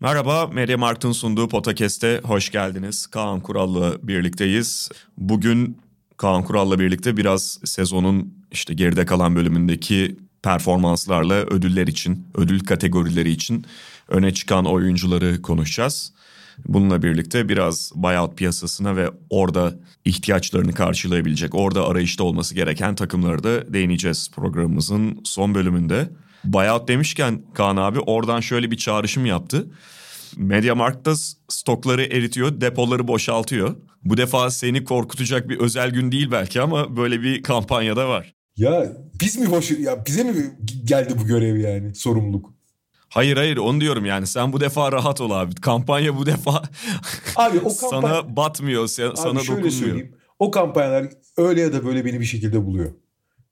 Merhaba, Media Markt'ın sunduğu Potakest'e hoş geldiniz. Kaan Kural'la birlikteyiz. Bugün Kaan Kural'la birlikte biraz sezonun işte geride kalan bölümündeki performanslarla ödüller için, ödül kategorileri için öne çıkan oyuncuları konuşacağız. Bununla birlikte biraz buyout piyasasına ve orada ihtiyaçlarını karşılayabilecek, orada arayışta olması gereken takımları da değineceğiz programımızın son bölümünde. Buyout demişken Kaan abi oradan şöyle bir çağrışım yaptı. Mediamarkt'ta stokları eritiyor, depoları boşaltıyor. Bu defa seni korkutacak bir özel gün değil belki ama böyle bir kampanyada var. Ya biz mi boş ya bize mi geldi bu görev yani sorumluluk? Hayır hayır onu diyorum yani sen bu defa rahat ol abi. Kampanya bu defa Abi o kampanya... sana batmıyor, sana abi şöyle dokunmuyor. söyleyeyim. O kampanyalar öyle ya da böyle beni bir şekilde buluyor.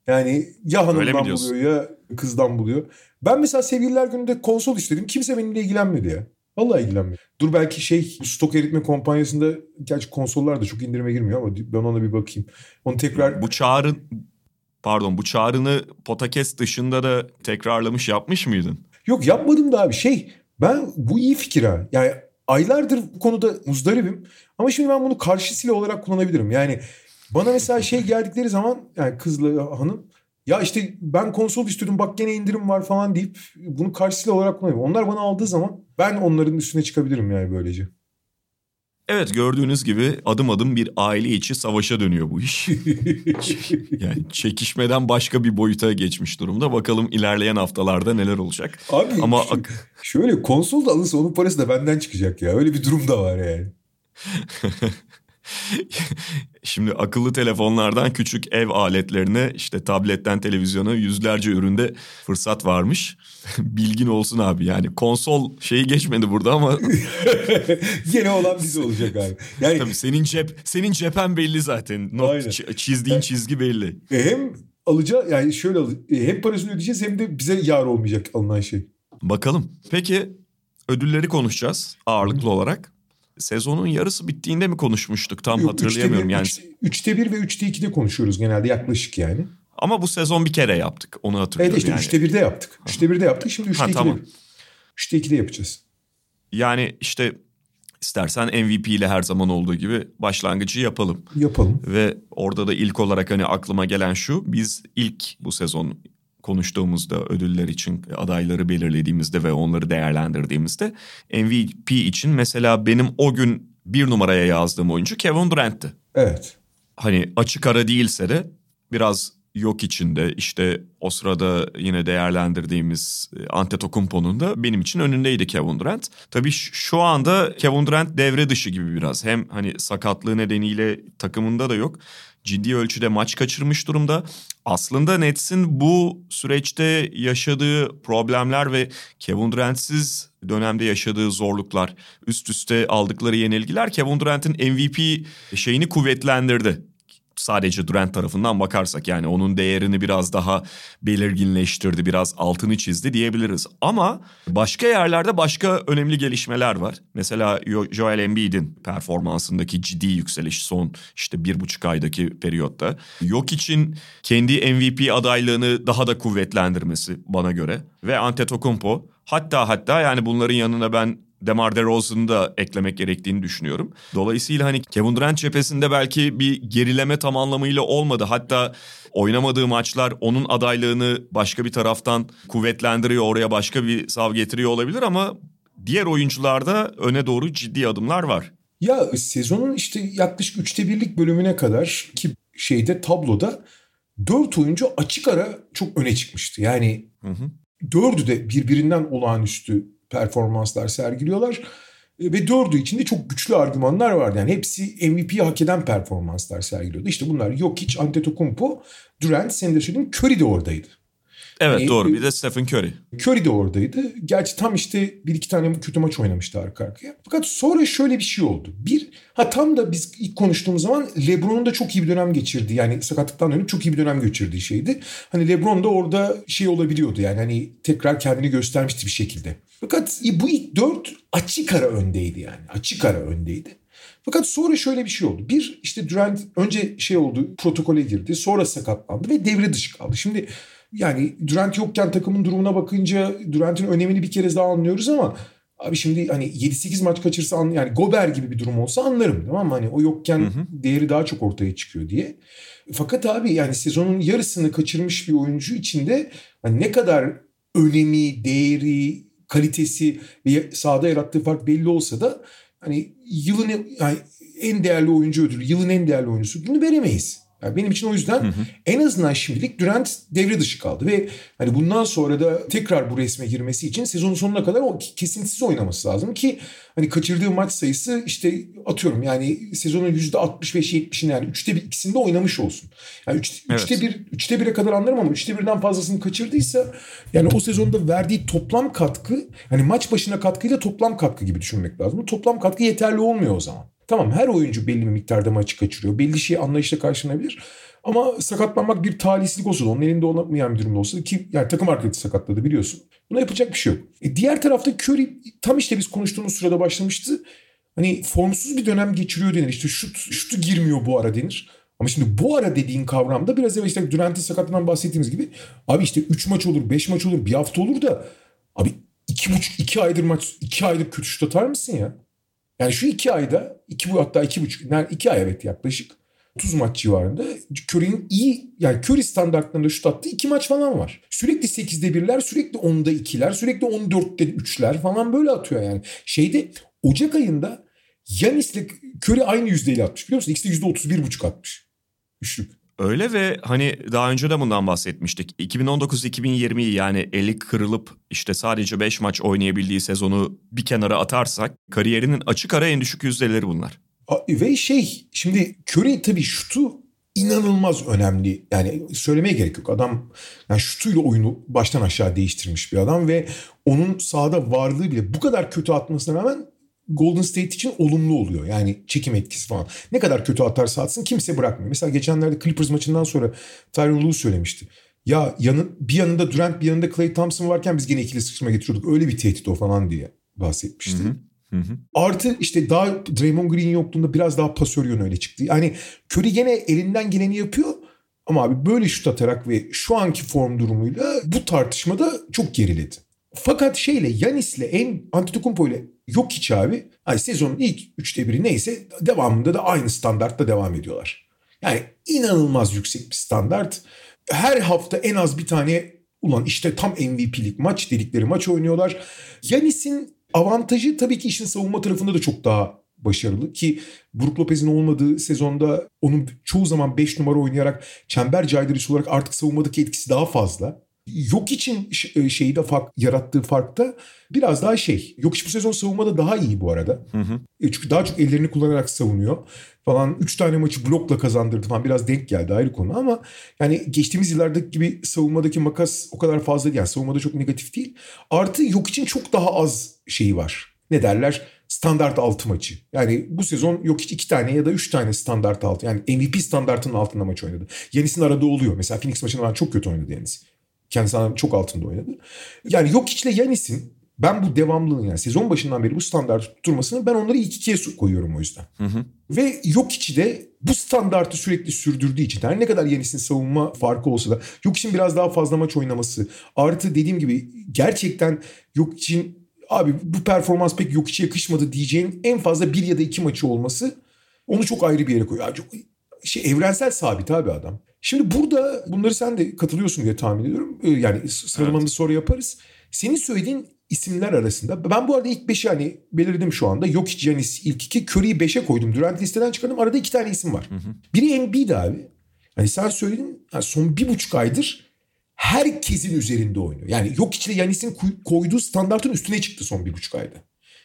Yani ya hanımdan buluyor ya kızdan buluyor. Ben mesela sevgililer gününde konsol istedim. Kimse benimle ilgilenmedi ya. Vallahi ilgilenmedi. Dur belki şey stok eritme kampanyasında gerçi konsollar da çok indirime girmiyor ama ben ona bir bakayım. Onu tekrar Bu çağrın pardon bu çağrını Potakes dışında da tekrarlamış yapmış mıydın? Yok yapmadım da abi şey ben bu iyi fikir ha. Yani aylardır bu konuda muzdaribim ama şimdi ben bunu karşı silah olarak kullanabilirim. Yani bana mesela şey geldikleri zaman yani kızla hanım ya işte ben konsol istiyordum bak gene indirim var falan deyip bunu karşı silah olarak kullanıyorum. Onlar bana aldığı zaman ben onların üstüne çıkabilirim yani böylece. Evet gördüğünüz gibi adım adım bir aile içi savaşa dönüyor bu iş. yani çekişmeden başka bir boyuta geçmiş durumda. Bakalım ilerleyen haftalarda neler olacak. Abi Ama şu- şöyle konsol da alınsa onun parası da benden çıkacak ya. Öyle bir durum da var yani. Şimdi akıllı telefonlardan küçük ev aletlerine işte tabletten televizyona yüzlerce üründe fırsat varmış. Bilgin olsun abi yani konsol şeyi geçmedi burada ama Gene olan bize olacak abi. Yani tabii senin cep senin cephen belli zaten. Not, Aynen. çi- çizdiğin çizgi belli. Hem alacağı yani şöyle e, hem parasını ödeyeceğiz hem de bize yar olmayacak alınan şey. Bakalım. Peki ödülleri konuşacağız ağırlıklı olarak. Sezonun yarısı bittiğinde mi konuşmuştuk tam Yok, hatırlayamıyorum üçte bir, yani. üç- üçte bir ve üçte ikide konuşuyoruz genelde yaklaşık yani. Ama bu sezon bir kere yaptık onu hatırlıyorum Evet işte yani. üçte birde yaptık. Üçte birde yaptık şimdi üçte Ha, ikide. tamam. Üçte ikide yapacağız. Yani işte istersen MVP ile her zaman olduğu gibi başlangıcı yapalım. Yapalım. Ve orada da ilk olarak hani aklıma gelen şu. Biz ilk bu sezon konuştuğumuzda ödüller için adayları belirlediğimizde ve onları değerlendirdiğimizde MVP için mesela benim o gün bir numaraya yazdığım oyuncu Kevin Durant'ti. Evet. Hani açık ara değilse de biraz yok içinde işte o sırada yine değerlendirdiğimiz e, Antetokounmpo'nun da benim için önündeydi Kevin Durant. Tabii şu anda Kevin Durant devre dışı gibi biraz. Hem hani sakatlığı nedeniyle takımında da yok. Ciddi ölçüde maç kaçırmış durumda. Aslında Nets'in bu süreçte yaşadığı problemler ve Kevin Durant'siz dönemde yaşadığı zorluklar, üst üste aldıkları yenilgiler Kevin Durant'in MVP şeyini kuvvetlendirdi sadece Durant tarafından bakarsak yani onun değerini biraz daha belirginleştirdi, biraz altını çizdi diyebiliriz. Ama başka yerlerde başka önemli gelişmeler var. Mesela Joel Embiid'in performansındaki ciddi yükseliş son işte bir buçuk aydaki periyotta. Yok için kendi MVP adaylığını daha da kuvvetlendirmesi bana göre ve Antetokounmpo hatta hatta yani bunların yanına ben DeMar DeRozan'ı da eklemek gerektiğini düşünüyorum. Dolayısıyla hani Kevin Durant cephesinde belki bir gerileme tam anlamıyla olmadı. Hatta oynamadığı maçlar onun adaylığını başka bir taraftan kuvvetlendiriyor, oraya başka bir sav getiriyor olabilir ama diğer oyuncularda öne doğru ciddi adımlar var. Ya sezonun işte yaklaşık üçte birlik bölümüne kadar ki şeyde tabloda dört oyuncu açık ara çok öne çıkmıştı. Yani Hı hı. dördü de birbirinden olağanüstü performanslar sergiliyorlar. E, Ve dördü içinde çok güçlü argümanlar vardı. Yani hepsi MVP'yi hak eden performanslar sergiliyordu. İşte bunlar Jokic, Antetokounmpo, Durant, senin de söylediğin Curry de oradaydı. Evet Hani, doğru bir de Stephen Curry. Curry de oradaydı. Gerçi tam işte bir iki tane kötü maç oynamıştı arka arkaya. Fakat sonra şöyle bir şey oldu. Bir, ha tam da biz ilk konuştuğumuz zaman LeBron'un da çok iyi bir dönem geçirdi. Yani sakatlıktan dönüp çok iyi bir dönem geçirdiği şeydi. Hani LeBron da orada şey olabiliyordu yani hani tekrar kendini göstermişti bir şekilde. Fakat bu ilk dört açık ara öndeydi yani. Açık ara öndeydi. Fakat sonra şöyle bir şey oldu. Bir işte Durant önce şey oldu protokole girdi sonra sakatlandı ve devre dışı kaldı. Şimdi yani Durant yokken takımın durumuna bakınca Durant'in önemini bir kere daha anlıyoruz ama abi şimdi hani 7-8 maç kaçırsa an, yani Gober gibi bir durum olsa anlarım tamam mı? Hani o yokken hı hı. değeri daha çok ortaya çıkıyor diye. Fakat abi yani sezonun yarısını kaçırmış bir oyuncu içinde hani ne kadar önemi, değeri, kalitesi ve sahada yarattığı fark belli olsa da hani yılın yani en değerli oyuncu ödülü, yılın en değerli oyuncusu bunu veremeyiz. Yani benim için o yüzden hı hı. en azından şimdilik Durant devre dışı kaldı ve hani bundan sonra da tekrar bu resme girmesi için sezonun sonuna kadar o kesintisiz oynaması lazım ki hani kaçırdığı maç sayısı işte atıyorum yani sezonun %65-70'ini yani üçte bir ikisinde oynamış olsun. Yani üç, evet. üçte bir üçte bire kadar anlarım ama üçte birden fazlasını kaçırdıysa yani o sezonda verdiği toplam katkı hani maç başına katkıyla toplam katkı gibi düşünmek lazım. Bu toplam katkı yeterli olmuyor o zaman. Tamam her oyuncu belli bir miktarda maçı kaçırıyor. Belli şey anlayışla karşılanabilir. Ama sakatlanmak bir talihsizlik olsa da onun elinde olmayan bir durumda olsa ki yani takım arkadaşı sakatladı biliyorsun. Buna yapacak bir şey yok. E diğer tarafta Curry tam işte biz konuştuğumuz sırada başlamıştı. Hani formsuz bir dönem geçiriyor denir. İşte şut, şutu girmiyor bu ara denir. Ama şimdi bu ara dediğin kavramda biraz evvel işte Durant'in sakatlığından bahsettiğimiz gibi abi işte 3 maç olur, 5 maç olur, bir hafta olur da abi 2,5 2 aydır maç 2 aydır kötü şut atar mısın ya? Yani şu iki ayda, iki hatta iki buçuk, yani iki ay evet yaklaşık 30 maç civarında Curry'nin iyi yani Curry standartlarında şut attığı iki maç falan var. Sürekli 8'de birler, sürekli 10'da ikiler, sürekli 14'te üçler falan böyle atıyor yani. Şeyde Ocak ayında Yanis'le Curry aynı yüzdeyle atmış biliyor musun? İkisi de %31,5 atmış. Üçlük. Öyle ve hani daha önce de bundan bahsetmiştik. 2019-2020 yani eli kırılıp işte sadece 5 maç oynayabildiği sezonu bir kenara atarsak kariyerinin açık ara en düşük yüzdeleri bunlar. Ve şey şimdi Curry tabii şutu inanılmaz önemli. Yani söylemeye gerek yok. Adam yani şutuyla oyunu baştan aşağı değiştirmiş bir adam ve onun sahada varlığı bile bu kadar kötü atmasına rağmen Golden State için olumlu oluyor. Yani çekim etkisi falan. Ne kadar kötü atarsa atsın kimse bırakmıyor. Mesela geçenlerde Clippers maçından sonra Tyron Lue söylemişti. Ya yanın, bir yanında Durant bir yanında Clay Thompson varken biz gene ikili sıkışma getiriyorduk. Öyle bir tehdit o falan diye bahsetmişti. Hı hı. Hı hı. Artı işte daha Draymond Green yokluğunda biraz daha pasör yönü öyle çıktı. Yani Curry gene elinden geleni yapıyor. Ama abi böyle şut atarak ve şu anki form durumuyla bu tartışmada çok geriledi. Fakat şeyle Yanis'le en Antetokounmpo ile yok hiç abi. Hani sezonun ilk üçte biri neyse devamında da aynı standartta devam ediyorlar. Yani inanılmaz yüksek bir standart. Her hafta en az bir tane ulan işte tam MVP'lik maç dedikleri maç oynuyorlar. Yanis'in avantajı tabii ki işin savunma tarafında da çok daha başarılı ki Brook Lopez'in olmadığı sezonda onun çoğu zaman 5 numara oynayarak çember caydırıcı olarak artık savunmadaki etkisi daha fazla. Yok için e, şeyi de fark, yarattığı farkta biraz daha şey. Yok bu sezon savunmada daha iyi bu arada. Hı hı. E, çünkü daha çok ellerini kullanarak savunuyor falan. Üç tane maçı blokla kazandırdı falan. Biraz denk geldi ayrı konu ama yani geçtiğimiz yıllardaki gibi savunmadaki makas o kadar fazla değil. Yani savunmada çok negatif değil. Artı yok için çok daha az şeyi var. Ne derler? standart altı maçı. Yani bu sezon yok hiç iki tane ya da üç tane standart altı. Yani MVP standartının altında maç oynadı. Yanis'in arada oluyor. Mesela Phoenix maçında çok kötü oynadı Yanis. Kendisi çok altında oynadı. Yani yok içle Yanis'in ben bu devamlılığını yani sezon başından beri bu standartı tutturmasını ben onları ilk ikiye koyuyorum o yüzden. Hı hı. Ve yok içi de bu standartı sürekli sürdürdüğü için her ne kadar Yanis'in savunma farkı olsa da yok için biraz daha fazla maç oynaması artı dediğim gibi gerçekten yok için abi bu performans pek yok içi yakışmadı diyeceğin en fazla bir ya da iki maçı olması onu çok ayrı bir yere koyuyor. Çok, şey evrensel sabit abi adam. Şimdi burada bunları sen de katılıyorsun diye tahmin ediyorum. Ee, yani sıralamanı evet. sonra yaparız. Senin söylediğin isimler arasında ben bu arada ilk beşi hani belirledim şu anda. Yok hiç Giannis ilk iki. Curry'i beşe koydum. Durant listeden çıkardım. Arada iki tane isim var. Hı hı. Biri Embiid abi. Hani sen söyledin yani son bir buçuk aydır herkesin üzerinde oynuyor. Yani yok içinde Yanis'in koyduğu standartın üstüne çıktı son bir buçuk ayda.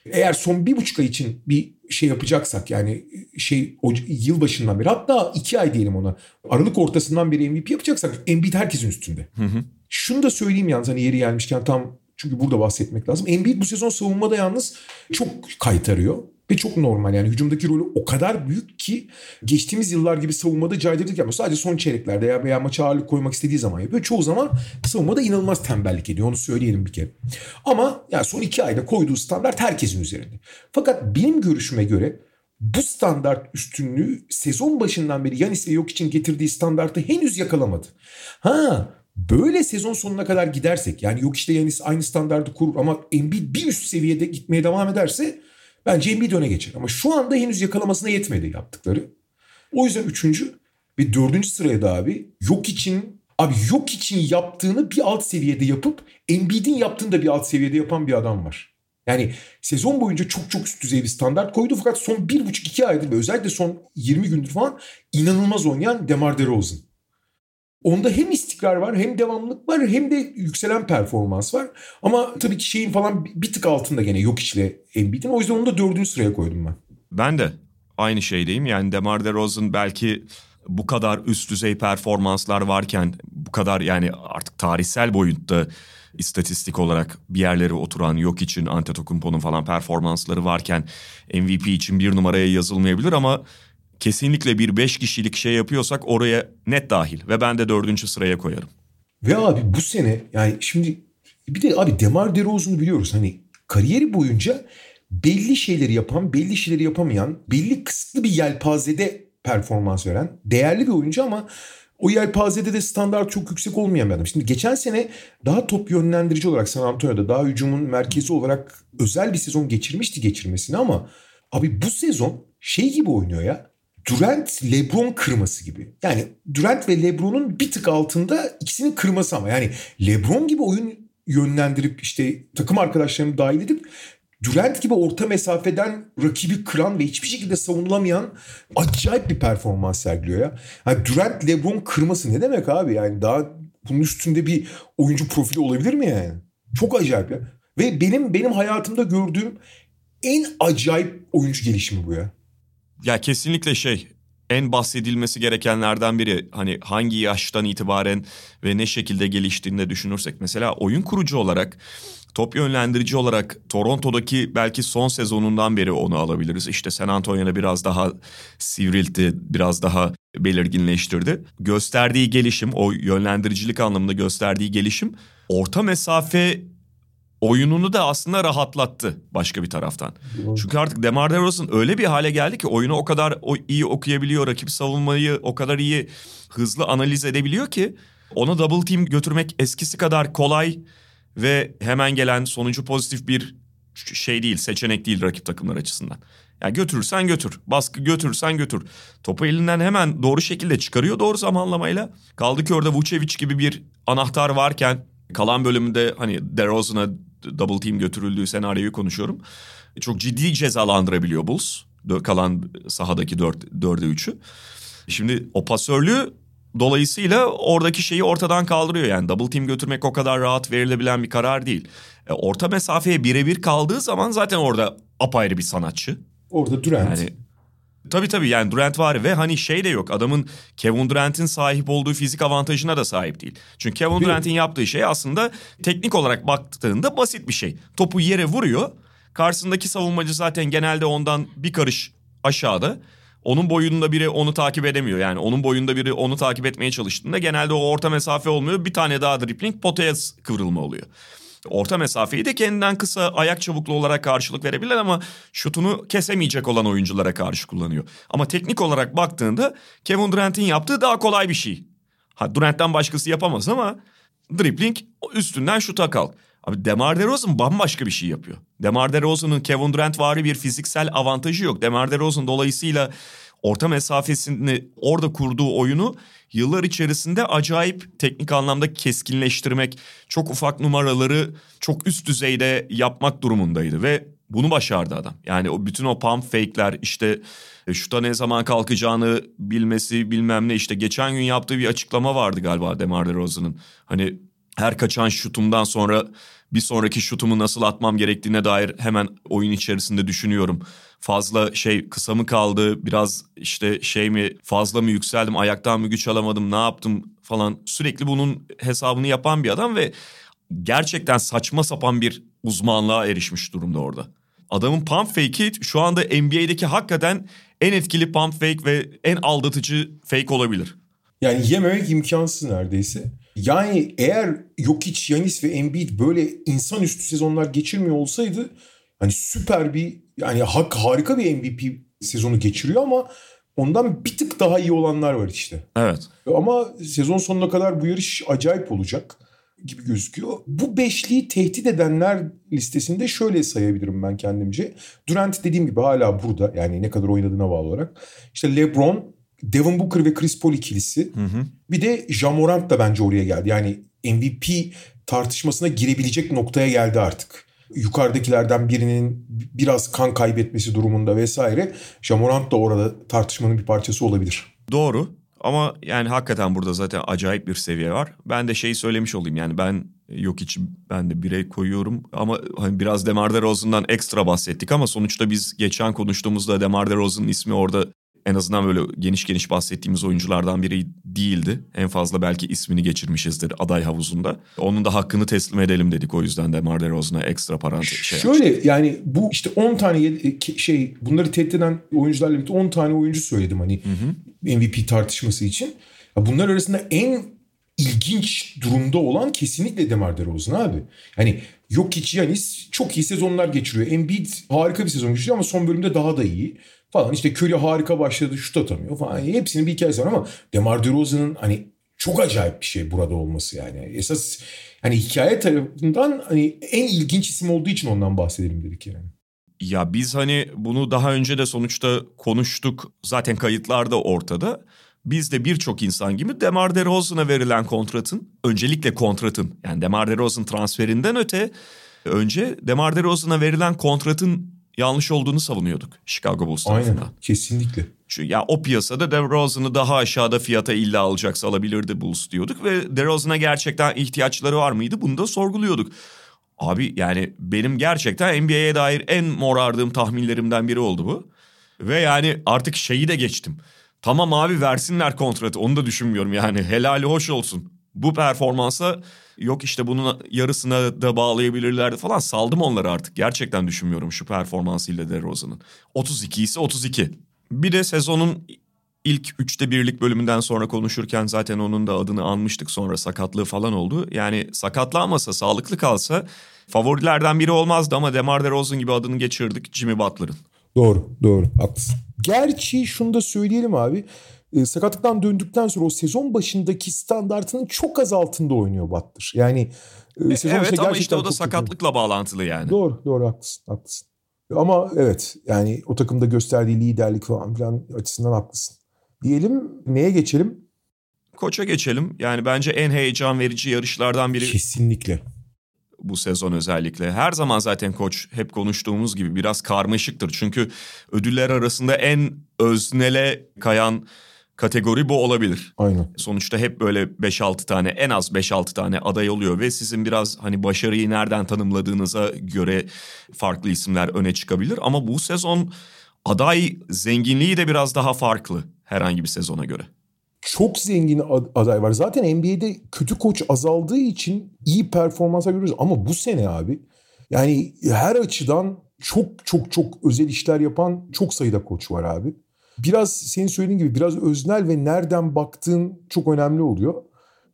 Eğer son bir buçuk ay için bir şey yapacaksak yani şey o yıl başından beri hatta iki ay diyelim ona Aralık ortasından beri MVP yapacaksak Embiid herkesin üstünde. Hı hı. Şunu da söyleyeyim yalnız hani yeri gelmişken tam çünkü burada bahsetmek lazım. Embiid bu sezon savunmada yalnız çok kaytarıyor. Ve çok normal yani hücumdaki rolü o kadar büyük ki geçtiğimiz yıllar gibi savunmada caydırıcılık yapmıyor. Sadece son çeyreklerde ya veya maça ağırlık koymak istediği zaman yapıyor. Çoğu zaman savunmada inanılmaz tembellik ediyor onu söyleyelim bir kere. Ama yani son iki ayda koyduğu standart herkesin üzerinde. Fakat benim görüşüme göre bu standart üstünlüğü sezon başından beri Yanis ve yok için getirdiği standartı henüz yakalamadı. Ha böyle sezon sonuna kadar gidersek yani yok işte Yanis aynı standartı kurur ama Embiid bir üst seviyede gitmeye devam ederse Bence Embiid öne geçer. Ama şu anda henüz yakalamasına yetmedi yaptıkları. O yüzden üçüncü ve dördüncü sıraya da abi yok için abi yok için yaptığını bir alt seviyede yapıp Embiid'in yaptığını da bir alt seviyede yapan bir adam var. Yani sezon boyunca çok çok üst düzey bir standart koydu fakat son bir buçuk iki aydır ve özellikle son 20 gündür falan inanılmaz oynayan Demar DeRozan. Onda hem istikrar var hem devamlılık var hem de yükselen performans var. Ama tabii ki şeyin falan bir tık altında gene yok içle Embiid'in. O yüzden onu da dördüncü sıraya koydum ben. Ben de aynı şeydeyim. Yani Demar DeRozan belki bu kadar üst düzey performanslar varken bu kadar yani artık tarihsel boyutta istatistik olarak bir yerlere oturan yok için Antetokounmpo'nun falan performansları varken MVP için bir numaraya yazılmayabilir ama kesinlikle bir beş kişilik şey yapıyorsak oraya net dahil ve ben de dördüncü sıraya koyarım. Ve abi bu sene yani şimdi bir de abi Demar DeRozan'ı biliyoruz hani kariyeri boyunca belli şeyleri yapan, belli şeyleri yapamayan, belli kısıtlı bir yelpazede performans veren değerli bir oyuncu ama o yelpazede de standart çok yüksek olmayan bir adam. Şimdi geçen sene daha top yönlendirici olarak San Antonio'da daha hücumun merkezi olarak özel bir sezon geçirmişti geçirmesini ama abi bu sezon şey gibi oynuyor ya. Durant LeBron kırması gibi. Yani Durant ve LeBron'un bir tık altında ikisinin kırması ama yani LeBron gibi oyun yönlendirip işte takım arkadaşlarını dahil edip Durant gibi orta mesafeden rakibi kıran ve hiçbir şekilde savunulamayan acayip bir performans sergiliyor ya. Yani Durant LeBron kırması ne demek abi? Yani daha bunun üstünde bir oyuncu profili olabilir mi yani? Çok acayip ya. Ve benim benim hayatımda gördüğüm en acayip oyuncu gelişimi bu ya. Ya kesinlikle şey en bahsedilmesi gerekenlerden biri hani hangi yaştan itibaren ve ne şekilde geliştiğini de düşünürsek mesela oyun kurucu olarak top yönlendirici olarak Toronto'daki belki son sezonundan beri onu alabiliriz. İşte San Antonio'da biraz daha sivrildi, biraz daha belirginleştirdi. Gösterdiği gelişim, o yönlendiricilik anlamında gösterdiği gelişim orta mesafe oyununu da aslında rahatlattı başka bir taraftan. Çünkü artık Demar DeRozan öyle bir hale geldi ki oyunu o kadar iyi okuyabiliyor, rakip savunmayı o kadar iyi hızlı analiz edebiliyor ki ona double team götürmek eskisi kadar kolay ve hemen gelen sonucu pozitif bir şey değil, seçenek değil rakip takımlar açısından. Yani götürürsen götür, baskı götürürsen götür. Topu elinden hemen doğru şekilde çıkarıyor doğru zamanlamayla. Kaldı ki orada Vucevic gibi bir anahtar varken kalan bölümünde hani DeRozan'a double team götürüldüğü senaryoyu konuşuyorum. Çok ciddi cezalandırabiliyor Bulls. Kalan sahadaki 4, 4'e 3'ü. Şimdi o pasörlüğü dolayısıyla oradaki şeyi ortadan kaldırıyor. Yani double team götürmek o kadar rahat verilebilen bir karar değil. E, orta mesafeye birebir kaldığı zaman zaten orada apayrı bir sanatçı. Orada Durant. Yani Tabii tabii yani Durant var ve hani şey de yok adamın Kevin Durant'in sahip olduğu fizik avantajına da sahip değil. Çünkü Kevin Durant'in yaptığı şey aslında teknik olarak baktığında basit bir şey. Topu yere vuruyor. Karşısındaki savunmacı zaten genelde ondan bir karış aşağıda. Onun boyunda biri onu takip edemiyor. Yani onun boyunda biri onu takip etmeye çalıştığında genelde o orta mesafe olmuyor. Bir tane daha dribbling potaya kıvrılma oluyor. Orta mesafeyi de kendinden kısa ayak çabuklu olarak karşılık verebilir ama şutunu kesemeyecek olan oyunculara karşı kullanıyor. Ama teknik olarak baktığında Kevin Durant'in yaptığı daha kolay bir şey. Ha Durant'ten başkası yapamaz ama dribbling üstünden şuta kal. Abi Demar DeRozan bambaşka bir şey yapıyor. Demar DeRozan'ın Kevin Durant vari bir fiziksel avantajı yok. Demar DeRozan dolayısıyla orta mesafesini orada kurduğu oyunu yıllar içerisinde acayip teknik anlamda keskinleştirmek, çok ufak numaraları çok üst düzeyde yapmak durumundaydı ve bunu başardı adam. Yani o bütün o pump fake'ler işte e, şuta ne zaman kalkacağını bilmesi bilmem ne işte geçen gün yaptığı bir açıklama vardı galiba Demar DeRozan'ın. Hani her kaçan şutumdan sonra bir sonraki şutumu nasıl atmam gerektiğine dair hemen oyun içerisinde düşünüyorum. Fazla şey kısa mı kaldı biraz işte şey mi fazla mı yükseldim ayaktan mı güç alamadım ne yaptım falan sürekli bunun hesabını yapan bir adam ve gerçekten saçma sapan bir uzmanlığa erişmiş durumda orada. Adamın pump fake'i şu anda NBA'deki hakikaten en etkili pump fake ve en aldatıcı fake olabilir. Yani yememek imkansız neredeyse. Yani eğer Jokic, Yanis ve Embiid böyle insanüstü sezonlar geçirmiyor olsaydı hani süper bir yani hak harika bir MVP sezonu geçiriyor ama ondan bir tık daha iyi olanlar var işte. Evet. Ama sezon sonuna kadar bu yarış acayip olacak gibi gözüküyor. Bu beşliği tehdit edenler listesinde şöyle sayabilirim ben kendimce. Durant dediğim gibi hala burada yani ne kadar oynadığına bağlı olarak. İşte LeBron, Devin Booker ve Chris Paul ikilisi. Hı hı. Bir de Jamorant da bence oraya geldi. Yani MVP tartışmasına girebilecek noktaya geldi artık. Yukarıdakilerden birinin biraz kan kaybetmesi durumunda vesaire. Jamorant da orada tartışmanın bir parçası olabilir. Doğru. Ama yani hakikaten burada zaten acayip bir seviye var. Ben de şeyi söylemiş olayım yani ben yok hiç ben de bire koyuyorum ama hani biraz Demar DeRozan'dan ekstra bahsettik ama sonuçta biz geçen konuştuğumuzda Demar DeRozan'ın ismi orada en azından böyle geniş geniş bahsettiğimiz oyunculardan biri değildi. En fazla belki ismini geçirmişizdir aday havuzunda. Onun da hakkını teslim edelim dedik o yüzden de DeRozan'a ekstra parantez şey Şöyle açtık. yani bu işte 10 tane şey bunları tehdit eden oyuncularla birlikte 10 tane oyuncu söyledim hani MVP tartışması için. Bunlar arasında en ilginç durumda olan kesinlikle Demar DeRozan abi. Yani yok hiç Yanis çok iyi sezonlar geçiriyor. Embiid harika bir sezon geçiriyor ama son bölümde daha da iyi falan. İşte Curry harika başladı şut atamıyor falan. Hepsinin bir hikayesi var ama Demar DeRozan'ın hani çok acayip bir şey burada olması yani. Esas hani hikaye tarafından hani en ilginç isim olduğu için ondan bahsedelim dedik yani. Ya biz hani bunu daha önce de sonuçta konuştuk. Zaten kayıtlar da ortada. Biz de birçok insan gibi Demar DeRozan'a verilen kontratın, öncelikle kontratın yani Demar DeRozan transferinden öte önce Demar DeRozan'a verilen kontratın yanlış olduğunu savunuyorduk Chicago Bulls tarafından. Aynen kesinlikle. Çünkü ya o piyasada DeRozan'ı daha aşağıda fiyata illa alacaksa alabilirdi Bulls diyorduk ve DeRozan'a gerçekten ihtiyaçları var mıydı bunu da sorguluyorduk. Abi yani benim gerçekten NBA'ye dair en morardığım tahminlerimden biri oldu bu. Ve yani artık şeyi de geçtim. Tamam abi versinler kontratı onu da düşünmüyorum yani helali hoş olsun. Bu performansa yok işte bunun yarısına da bağlayabilirlerdi falan saldım onları artık. Gerçekten düşünmüyorum şu performansıyla DeRozan'ın. 32 ise 32. Bir de sezonun ilk üçte birlik bölümünden sonra konuşurken zaten onun da adını anmıştık sonra sakatlığı falan oldu. Yani sakatlanmasa sağlıklı kalsa favorilerden biri olmazdı ama Demar DeRozan gibi adını geçirdik Jimmy Butler'ın. Doğru doğru haklısın. Gerçi şunu da söyleyelim abi. E, sakatlıktan döndükten sonra o sezon başındaki standartının çok az altında oynuyor Butler. Yani e, sezon evet ama işte o da sakatlıkla kötü. bağlantılı yani. Doğru doğru haklısın haklısın. Ama evet yani o takımda gösterdiği liderlik falan filan açısından haklısın. Diyelim neye geçelim? Koça geçelim. Yani bence en heyecan verici yarışlardan biri. Kesinlikle bu sezon özellikle. Her zaman zaten koç hep konuştuğumuz gibi biraz karmaşıktır. Çünkü ödüller arasında en öznele kayan kategori bu olabilir. Aynen. Sonuçta hep böyle 5-6 tane en az 5-6 tane aday oluyor ve sizin biraz hani başarıyı nereden tanımladığınıza göre farklı isimler öne çıkabilir. Ama bu sezon aday zenginliği de biraz daha farklı herhangi bir sezona göre çok zengin aday var. Zaten NBA'de kötü koç azaldığı için iyi performansa görüyoruz. Ama bu sene abi yani her açıdan çok çok çok özel işler yapan çok sayıda koç var abi. Biraz senin söylediğin gibi biraz öznel ve nereden baktığın çok önemli oluyor.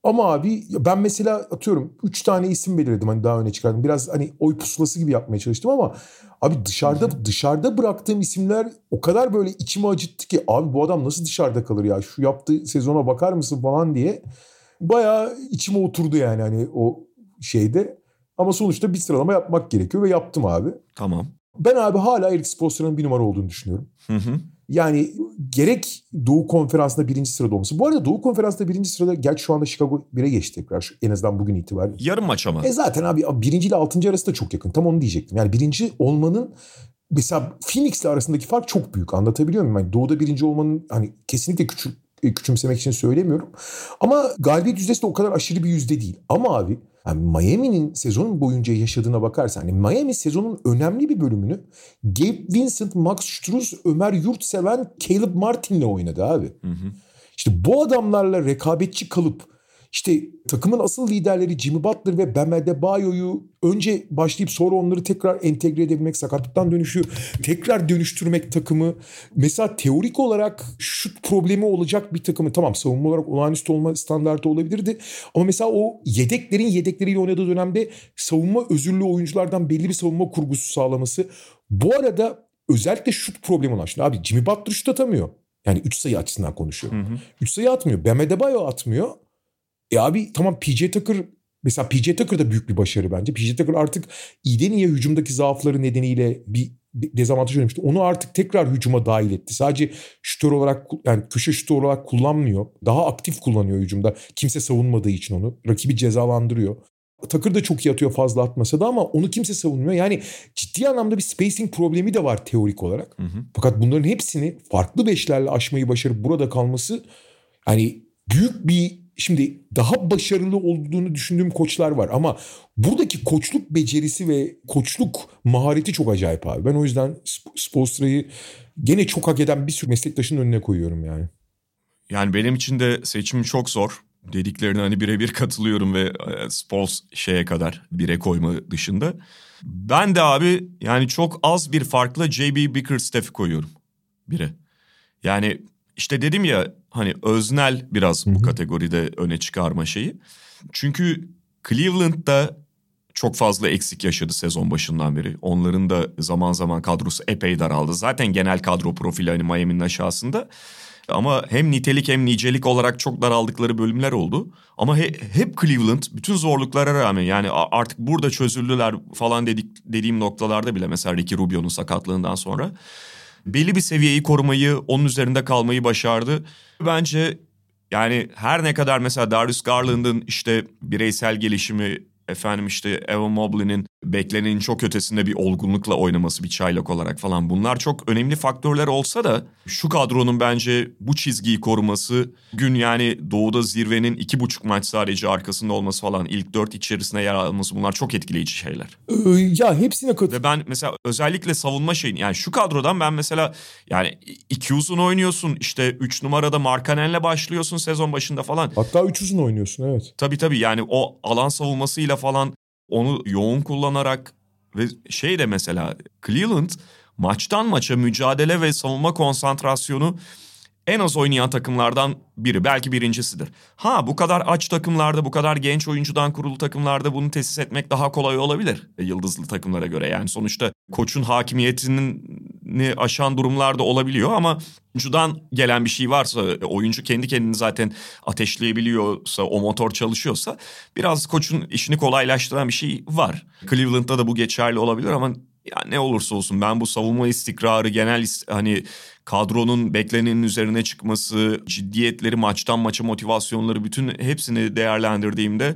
Ama abi ben mesela atıyorum 3 tane isim belirledim hani daha öne çıkardım. Biraz hani oy pusulası gibi yapmaya çalıştım ama abi dışarıda dışarıda bıraktığım isimler o kadar böyle içimi acıttı ki abi bu adam nasıl dışarıda kalır ya şu yaptığı sezona bakar mısın falan diye. Bayağı içime oturdu yani hani o şeyde. Ama sonuçta bir sıralama yapmak gerekiyor ve yaptım abi. Tamam. Ben abi hala Eric Spoelstra'nın bir numara olduğunu düşünüyorum. Hı hı. Yani gerek Doğu Konferansı'nda birinci sırada olması. Bu arada Doğu Konferansı'nda birinci sırada gerçi şu anda Chicago 1'e geçti tekrar. En azından bugün itibariyle. Yarım maç ama. E zaten abi birinci ile altıncı arası da çok yakın. Tam onu diyecektim. Yani birinci olmanın mesela Phoenix'le arasındaki fark çok büyük. Anlatabiliyor muyum? Yani doğuda birinci olmanın hani kesinlikle küçük e, küçümsemek için söylemiyorum. Ama galibiyet yüzdesi de o kadar aşırı bir yüzde değil. Ama abi yani Miami'nin sezon boyunca yaşadığına bakarsan hani Miami sezonun önemli bir bölümünü Gabe Vincent, Max Struz, Ömer Yurtseven, Caleb Martin'le oynadı abi. Hı hı. İşte bu adamlarla rekabetçi kalıp işte takımın asıl liderleri Jimmy Butler ve Bam Adebayo'yu önce başlayıp sonra onları tekrar entegre edebilmek, sakatlıktan dönüşü tekrar dönüştürmek takımı. Mesela teorik olarak şut problemi olacak bir takımı tamam savunma olarak olağanüstü olma standartı olabilirdi. Ama mesela o yedeklerin yedekleriyle oynadığı dönemde savunma özürlü oyunculardan belli bir savunma kurgusu sağlaması. Bu arada özellikle şut problemi olan. Şimdi abi Jimmy Butler şut atamıyor. Yani 3 sayı açısından konuşuyorum. 3 sayı atmıyor. Bam Adebayo atmıyor. E abi tamam PJ Tucker mesela PJ Tucker da büyük bir başarı bence. PJ Tucker artık iyiden iyiye hücumdaki zaafları nedeniyle bir dezavantaj oynamıştı. Onu artık tekrar hücuma dahil etti. Sadece şutör olarak yani köşe şutör olarak kullanmıyor. Daha aktif kullanıyor hücumda. Kimse savunmadığı için onu. Rakibi cezalandırıyor. Takır da çok iyi atıyor fazla atmasa da ama onu kimse savunmuyor. Yani ciddi anlamda bir spacing problemi de var teorik olarak. Hı hı. Fakat bunların hepsini farklı beşlerle aşmayı başarıp burada kalması hani büyük bir şimdi daha başarılı olduğunu düşündüğüm koçlar var ama buradaki koçluk becerisi ve koçluk mahareti çok acayip abi. Ben o yüzden Spolstra'yı gene çok hak eden bir sürü meslektaşın önüne koyuyorum yani. Yani benim için de seçim çok zor. Dediklerine hani birebir katılıyorum ve e, Spols şeye kadar bire koyma dışında. Ben de abi yani çok az bir farkla JB Bickerstaff'i koyuyorum bire. Yani işte dedim ya hani öznel biraz bu kategoride öne çıkarma şeyi. Çünkü Cleveland'da çok fazla eksik yaşadı sezon başından beri. Onların da zaman zaman kadrosu epey daraldı. Zaten genel kadro profili hani Miami'nin aşağısında. Ama hem nitelik hem nicelik olarak çok daraldıkları bölümler oldu. Ama he, hep Cleveland bütün zorluklara rağmen yani artık burada çözüldüler falan dedik dediğim noktalarda bile mesela Ricky Rubio'nun sakatlığından sonra belli bir seviyeyi korumayı, onun üzerinde kalmayı başardı. Bence yani her ne kadar mesela Darius Garland'ın işte bireysel gelişimi efendim işte Evan Mobley'nin beklenenin çok ötesinde bir olgunlukla oynaması bir çaylak olarak falan bunlar çok önemli faktörler olsa da şu kadronun bence bu çizgiyi koruması gün yani doğuda zirvenin iki buçuk maç sadece arkasında olması falan ilk dört içerisinde yer alması bunlar çok etkileyici şeyler. Ee, ya hepsine kat. Ve ben mesela özellikle savunma şeyin yani şu kadrodan ben mesela yani iki uzun oynuyorsun işte üç numarada Markanen'le başlıyorsun sezon başında falan. Hatta üç uzun oynuyorsun evet. Tabii tabii yani o alan savunmasıyla falan onu yoğun kullanarak ve şey de mesela Cleveland maçtan maça mücadele ve savunma konsantrasyonu en az oynayan takımlardan biri. Belki birincisidir. Ha bu kadar aç takımlarda, bu kadar genç oyuncudan kurulu takımlarda bunu tesis etmek daha kolay olabilir. E, yıldızlı takımlara göre. Yani sonuçta koçun hakimiyetini aşan durumlarda olabiliyor ama oyuncudan gelen bir şey varsa, e, oyuncu kendi kendini zaten ateşleyebiliyorsa, o motor çalışıyorsa biraz koçun işini kolaylaştıran bir şey var. Cleveland'da da bu geçerli olabilir ama ya ne olursa olsun ben bu savunma istikrarı genel hani kadronun beklenenin üzerine çıkması, ciddiyetleri, maçtan maça motivasyonları bütün hepsini değerlendirdiğimde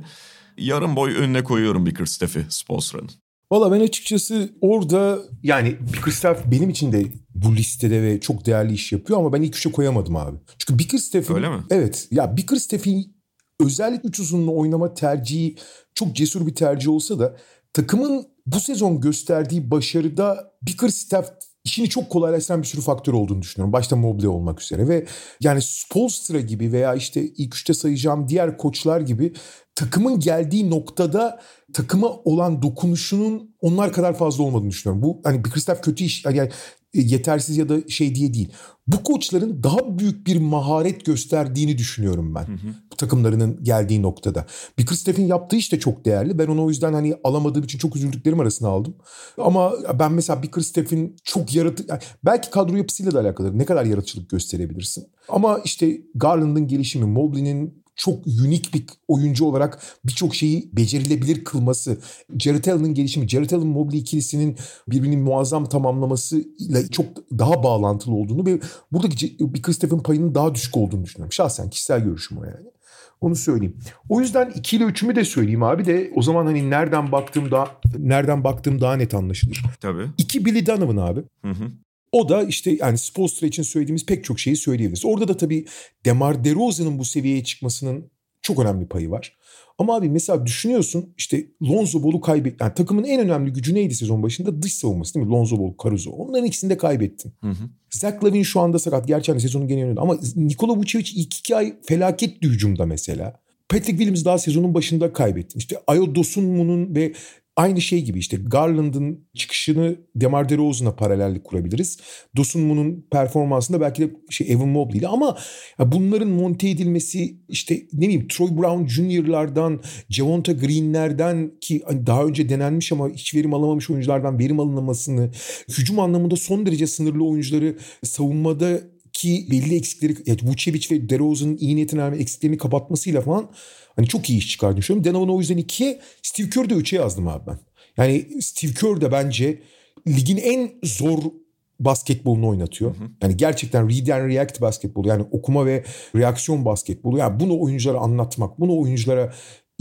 yarım boy önüne koyuyorum Bickerstaff'i Spolstra'nın. Valla ben açıkçası orada yani Bickerstaff benim için de bu listede ve çok değerli iş yapıyor ama ben ilk üçe koyamadım abi. Çünkü Bickerstaff'in... Öyle mi? Evet. Ya Bickerstaff'in özellikle üç uzunlu oynama tercihi çok cesur bir tercih olsa da takımın bu sezon gösterdiği başarıda Bickerstaff işini çok kolaylaştıran bir sürü faktör olduğunu düşünüyorum. Başta Mobley olmak üzere ve yani Spolstra gibi veya işte ilk üçte sayacağım diğer koçlar gibi takımın geldiği noktada takıma olan dokunuşunun onlar kadar fazla olmadığını düşünüyorum. Bu hani Bickerstaff kötü iş yani yetersiz ya da şey diye değil. Bu koçların daha büyük bir maharet gösterdiğini düşünüyorum ben. Hı hı. Takımlarının geldiği noktada. Bickerstaff'in yaptığı iş de çok değerli. Ben onu o yüzden hani alamadığım için çok üzüldüklerim arasına aldım. Ama ben mesela Bickerstaff'in çok yaratı yani belki kadro yapısıyla da alakalı. Ne kadar yaratıcılık gösterebilirsin. Ama işte Garland'ın gelişimi, Mobley'nin çok unik bir oyuncu olarak birçok şeyi becerilebilir kılması. Jared Allen'ın gelişimi, Jared Allen Mobley ikilisinin birbirini muazzam tamamlamasıyla çok daha bağlantılı olduğunu ve buradaki bir Christopher'ın payının daha düşük olduğunu düşünüyorum. Şahsen kişisel görüşüm o yani. Onu söyleyeyim. O yüzden 2 ile 3'ümü de söyleyeyim abi de o zaman hani nereden baktığım daha nereden baktığım daha net anlaşılır. Tabii. 2 Billy Donovan abi. Hı hı. O da işte yani Spolstra için söylediğimiz pek çok şeyi söyleyebiliriz. Orada da tabii Demar DeRozan'ın bu seviyeye çıkmasının çok önemli payı var. Ama abi mesela düşünüyorsun işte Lonzo Ball'u kaybet. Yani takımın en önemli gücü neydi sezon başında? Dış savunması değil mi? Lonzo Ball, Caruso. Onların ikisini de kaybettin. Hı hı. Zach Lavin şu anda sakat. Gerçi hani sezonun genelinde. Ama Nikola Vucevic ilk iki ay felaketti hücumda mesela. Patrick Williams daha sezonun başında kaybettin. İşte Ayo Dosunmu'nun ve Aynı şey gibi işte Garland'ın çıkışını Demar DeRozan'a paralellik kurabiliriz. Dosunmu'nun performansında belki de şey Evan Mobley ile ama bunların monte edilmesi işte ne bileyim Troy Brown Jr.'lardan, Javonta Green'lerden ki hani daha önce denenmiş ama hiç verim alamamış oyunculardan verim alınmasını, hücum anlamında son derece sınırlı oyuncuları savunmada ki belli eksikleri yani Vucevic ve DeRozan'ın iyi niyetine rağmen eksiklerini kapatmasıyla falan Hani çok iyi iş çıkardığını düşünüyorum. Denovan'ı o yüzden ikiye, Steve Kerr de üçe yazdım abi ben. Yani Steve Kerr de bence ligin en zor basketbolunu oynatıyor. Hı hı. Yani gerçekten read and react basketbolu yani okuma ve reaksiyon basketbolu. Yani bunu oyunculara anlatmak, bunu oyunculara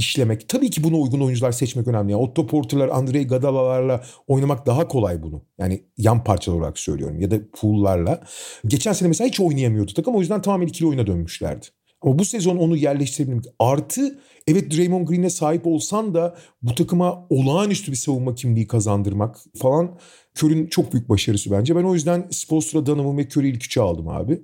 işlemek. Tabii ki buna uygun oyuncular seçmek önemli. Yani Otto Porter'lar, Andrei Gadala'larla oynamak daha kolay bunu. Yani yan parçalar olarak söylüyorum ya da pool'larla. Geçen sene mesela hiç oynayamıyordu takım. O yüzden tamamen ikili oyuna dönmüşlerdi. Ama bu sezon onu yerleştirebilmek. Artı evet Draymond Green'e sahip olsan da bu takıma olağanüstü bir savunma kimliği kazandırmak falan Curry'nin çok büyük başarısı bence. Ben o yüzden Spolstra, Donovan ve Curry'i ilk üçe aldım abi.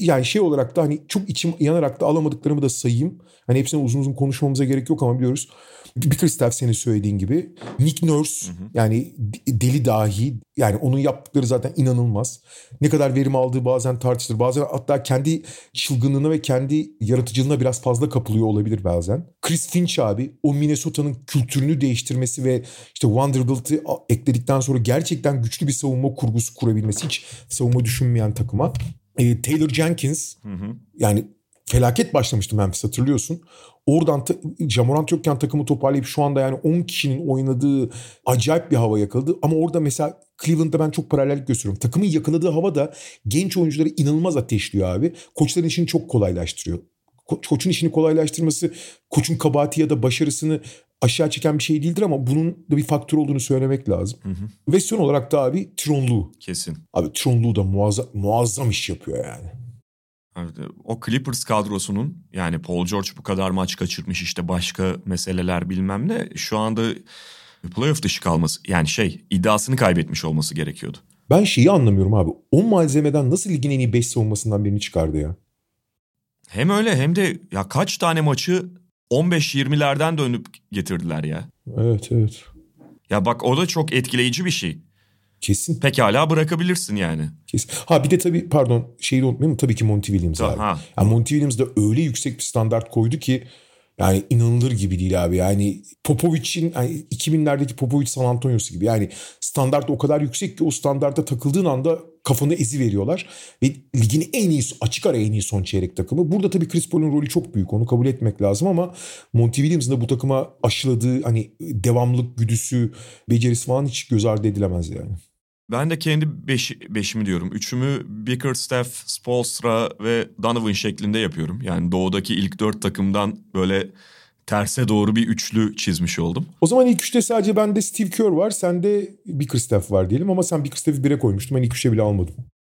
Yani şey olarak da hani çok içim yanarak da alamadıklarımı da sayayım. Hani hepsine uzun uzun konuşmamıza gerek yok ama biliyoruz. Bickerstaff senin söylediğin gibi. Nick Nurse hı hı. yani deli dahi yani onun yaptıkları zaten inanılmaz. Ne kadar verim aldığı bazen tartışılır. Bazen hatta kendi çılgınlığına ve kendi yaratıcılığına biraz fazla kapılıyor olabilir bazen. Chris Finch abi o Minnesota'nın kültürünü değiştirmesi ve işte Vanderbilt'i ekledikten sonra gerçekten güçlü bir savunma kurgusu kurabilmesi hiç savunma düşünmeyen takıma. E, Taylor Jenkins hı hı. yani felaket başlamıştı Memphis hatırlıyorsun. Oradan ta, Jamorant yokken takımı toparlayıp şu anda yani 10 kişinin oynadığı acayip bir hava yakaladı. Ama orada mesela Cleveland'da ben çok paralellik gösteriyorum. Takımın yakaladığı hava da genç oyuncuları inanılmaz ateşliyor abi. Koçların işini çok kolaylaştırıyor. Ko- koçun işini kolaylaştırması koçun kabahati ya da başarısını aşağı çeken bir şey değildir ama bunun da bir faktör olduğunu söylemek lazım. Hı hı. Ve son olarak da abi Tronlu. Kesin. Abi Tronlu da muazzam, muazzam iş yapıyor yani. O Clippers kadrosunun yani Paul George bu kadar maç kaçırmış işte başka meseleler bilmem ne şu anda playoff dışı kalması yani şey iddiasını kaybetmiş olması gerekiyordu. Ben şeyi anlamıyorum abi. O malzemeden nasıl ligin en iyi 5 savunmasından birini çıkardı ya? Hem öyle hem de ya kaç tane maçı 15-20'lerden dönüp getirdiler ya. Evet evet. Ya bak o da çok etkileyici bir şey. Kesin. Pekala bırakabilirsin yani. Kesin. Ha bir de tabii pardon şeyi unutmayayım tabii ki Monty Williams abi. Ha. Yani Monty Williams da öyle yüksek bir standart koydu ki yani inanılır gibi değil abi. Yani Popovic'in yani 2000'lerdeki Popovic San Antonio'su gibi. Yani standart o kadar yüksek ki o standarta takıldığın anda kafanı ezi veriyorlar. Ve ligin en iyi açık ara en iyi son çeyrek takımı. Burada tabii Chris Paul'un rolü çok büyük. Onu kabul etmek lazım ama Monty Williams'ın da bu takıma aşıladığı hani devamlık güdüsü, becerisi falan hiç göz ardı edilemez yani. Ben de kendi beş, beşimi diyorum. Üçümü Bickerstaff, Spolstra ve Donovan şeklinde yapıyorum. Yani doğudaki ilk dört takımdan böyle terse doğru bir üçlü çizmiş oldum. O zaman ilk üçte sadece bende Steve Kerr var. Sende Bickerstaff var diyelim ama sen Bickerstaff'ı bire koymuştun. Ben ilk üçe bile almadım.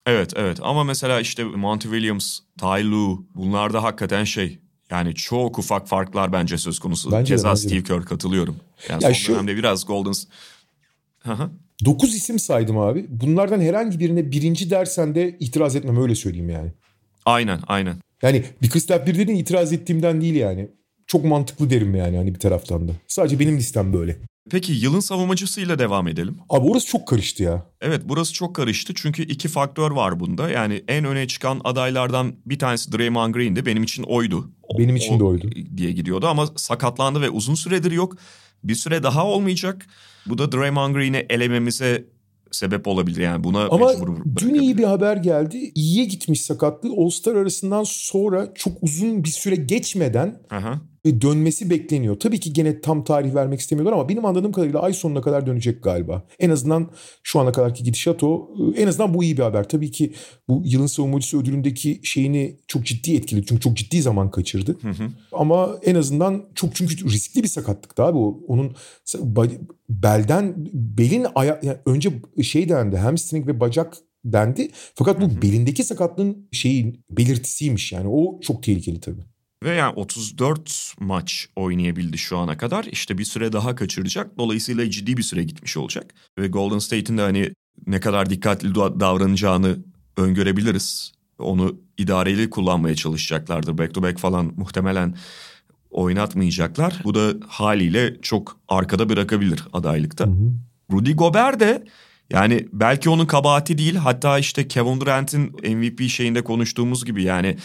Evet evet ama mesela işte Monty Williams, Ty Lue bunlar da hakikaten şey yani çok ufak farklar bence söz konusu. Bence Keza de, bence Steve Kerr katılıyorum. Yani ya son şu... dönemde biraz Golden... 9 isim saydım abi. Bunlardan herhangi birine birinci dersen de itiraz etmem öyle söyleyeyim yani. Aynen aynen. Yani bir Kristaps bir dedin itiraz ettiğimden değil yani. Çok mantıklı derim yani hani bir taraftan da. Sadece benim listem böyle. Peki yılın savunmacısıyla devam edelim. Abi orası çok karıştı ya. Evet burası çok karıştı çünkü iki faktör var bunda. Yani en öne çıkan adaylardan bir tanesi Draymond Green'di. Benim için oydu. Benim için o, de oydu. Diye gidiyordu ama sakatlandı ve uzun süredir yok. Bir süre daha olmayacak. Bu da Draymond Green'i elememize sebep olabilir yani buna Ama dün iyi bir haber geldi. İyiye gitmiş sakatlığı. All-Star arasından sonra çok uzun bir süre geçmeden Aha dönmesi bekleniyor. Tabii ki gene tam tarih vermek istemiyorlar ama benim anladığım kadarıyla ay sonuna kadar dönecek galiba. En azından şu ana kadarki gidişat o. En azından bu iyi bir haber. Tabii ki bu yılın savunmacısı ödülündeki şeyini çok ciddi etkiledi. Çünkü çok ciddi zaman kaçırdı. Hı hı. Ama en azından çok çünkü riskli bir sakatlıktı abi. Onun belden belin aya, yani önce şey dendi hamstring ve bacak dendi. Fakat bu belindeki sakatlığın şeyin belirtisiymiş yani o çok tehlikeli tabii. Ve yani 34 maç oynayabildi şu ana kadar. İşte bir süre daha kaçıracak. Dolayısıyla ciddi bir süre gitmiş olacak. Ve Golden State'in de hani ne kadar dikkatli davranacağını öngörebiliriz. Onu idareli kullanmaya çalışacaklardır. Back to back falan muhtemelen oynatmayacaklar. Bu da haliyle çok arkada bırakabilir adaylıkta. Hı hı. Rudy Gobert de yani belki onun kabahati değil hatta işte Kevin Durant'in MVP şeyinde konuştuğumuz gibi yani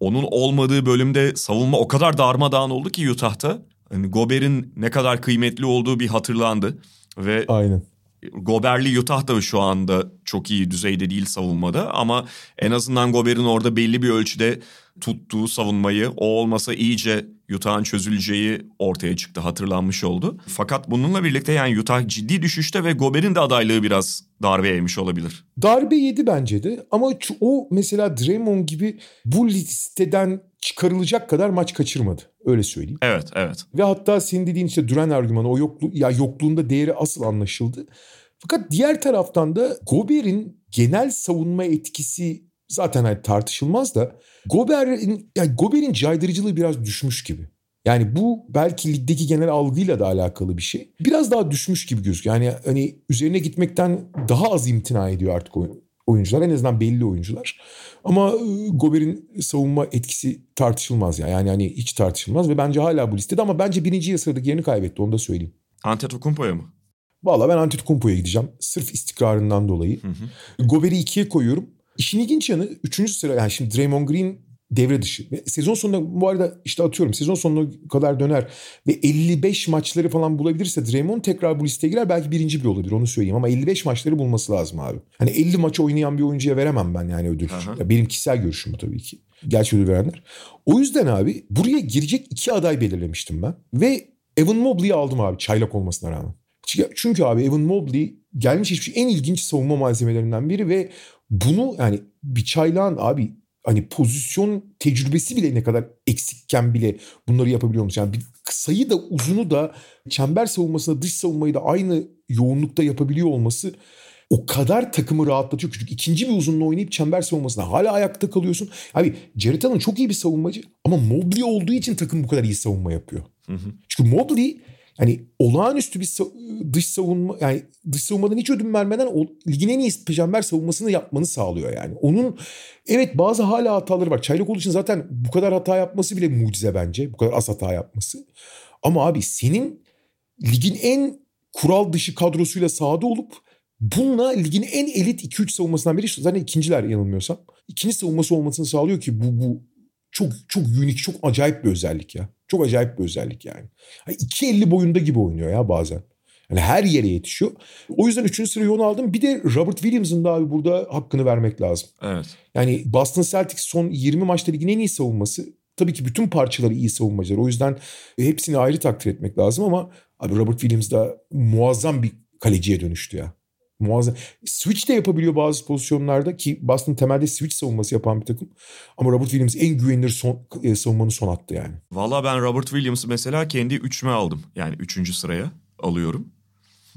onun olmadığı bölümde savunma o kadar darmadağın oldu ki Utah'ta. Hani Gobert'in ne kadar kıymetli olduğu bir hatırlandı ve Aynen. Goberli Utah da şu anda çok iyi düzeyde değil savunmada ama en azından Gober'in orada belli bir ölçüde tuttuğu savunmayı o olmasa iyice Utah'ın çözüleceği ortaya çıktı hatırlanmış oldu. Fakat bununla birlikte yani Utah ciddi düşüşte ve Gober'in de adaylığı biraz darbe yemiş olabilir. Darbe yedi bence de ama o mesela Draymond gibi bu listeden çıkarılacak kadar maç kaçırmadı. Öyle söyleyeyim. Evet, evet. Ve hatta senin dediğin işte Duran argümanı o yoklu ya yokluğunda değeri asıl anlaşıldı. Fakat diğer taraftan da Gober'in genel savunma etkisi zaten hani tartışılmaz da Gober'in yani Gober'in caydırıcılığı biraz düşmüş gibi. Yani bu belki ligdeki genel algıyla da alakalı bir şey. Biraz daha düşmüş gibi gözüküyor. Yani hani üzerine gitmekten daha az imtina ediyor artık oyuncular. En azından belli oyuncular. Ama ıı, Gober'in savunma etkisi tartışılmaz ya. Yani hani hiç tartışılmaz ve bence hala bu listede ama bence birinci sıradaki yerini kaybetti onu da söyleyeyim. Antetokounmpo'ya mı? Valla ben Antetokounmpo'ya gideceğim. Sırf istikrarından dolayı. Hı hı. Gober'i ikiye koyuyorum. İşin ilginç yanı üçüncü sıra yani şimdi Draymond Green devre dışı. Ve sezon sonunda bu arada işte atıyorum sezon sonuna kadar döner ve 55 maçları falan bulabilirse Draymond tekrar bu listeye girer belki birinci bir olabilir onu söyleyeyim ama 55 maçları bulması lazım abi. Hani 50 maç oynayan bir oyuncuya veremem ben yani ödül. Ya benim kişisel görüşüm bu tabii ki. Gerçi ödül verenler. O yüzden abi buraya girecek iki aday belirlemiştim ben ve Evan Mobley'i aldım abi çaylak olmasına rağmen. Çünkü abi Evan Mobley gelmiş hiçbir şey en ilginç savunma malzemelerinden biri ve bunu yani bir çaylağın abi hani pozisyon tecrübesi bile ne kadar eksikken bile bunları yapabiliyormuş. Yani bir sayı da uzunu da çember savunmasında dış savunmayı da aynı yoğunlukta yapabiliyor olması o kadar takımı rahatlatıyor. Çünkü ikinci bir uzunla oynayıp çember savunmasında hala ayakta kalıyorsun. Abi Jared Allen çok iyi bir savunmacı ama Mobley olduğu için takım bu kadar iyi savunma yapıyor. Hı hı. Çünkü Mobley yani olağanüstü bir dış savunma yani dış savunmadan hiç ödün vermeden o, ligin en iyi pejamber savunmasını yapmanı sağlıyor yani. Onun evet bazı hala hataları var. Olduğu için zaten bu kadar hata yapması bile mucize bence. Bu kadar az hata yapması. Ama abi senin ligin en kural dışı kadrosuyla sahada olup bununla ligin en elit 2-3 savunmasından biri zaten ikinciler yanılmıyorsam. İkinci savunması olmasını sağlıyor ki bu, bu çok çok unik, çok acayip bir özellik ya. Çok acayip bir özellik yani. yani 2.50 boyunda gibi oynuyor ya bazen. Yani her yere yetişiyor. O yüzden üçüncü sırayı onu aldım. Bir de Robert Williams'ın da abi burada hakkını vermek lazım. Evet. Yani Boston Celtics son 20 maçta ligin en iyi savunması. Tabii ki bütün parçaları iyi savunmacılar. O yüzden hepsini ayrı takdir etmek lazım ama abi Robert Williams da muazzam bir kaleciye dönüştü ya. Muazzam. Switch de yapabiliyor bazı pozisyonlarda ki Boston temelde switch savunması yapan bir takım. Ama Robert Williams en güvenilir son, e, savunmanın son attı yani. Valla ben Robert Williams'ı mesela kendi üçüme aldım. Yani üçüncü sıraya alıyorum.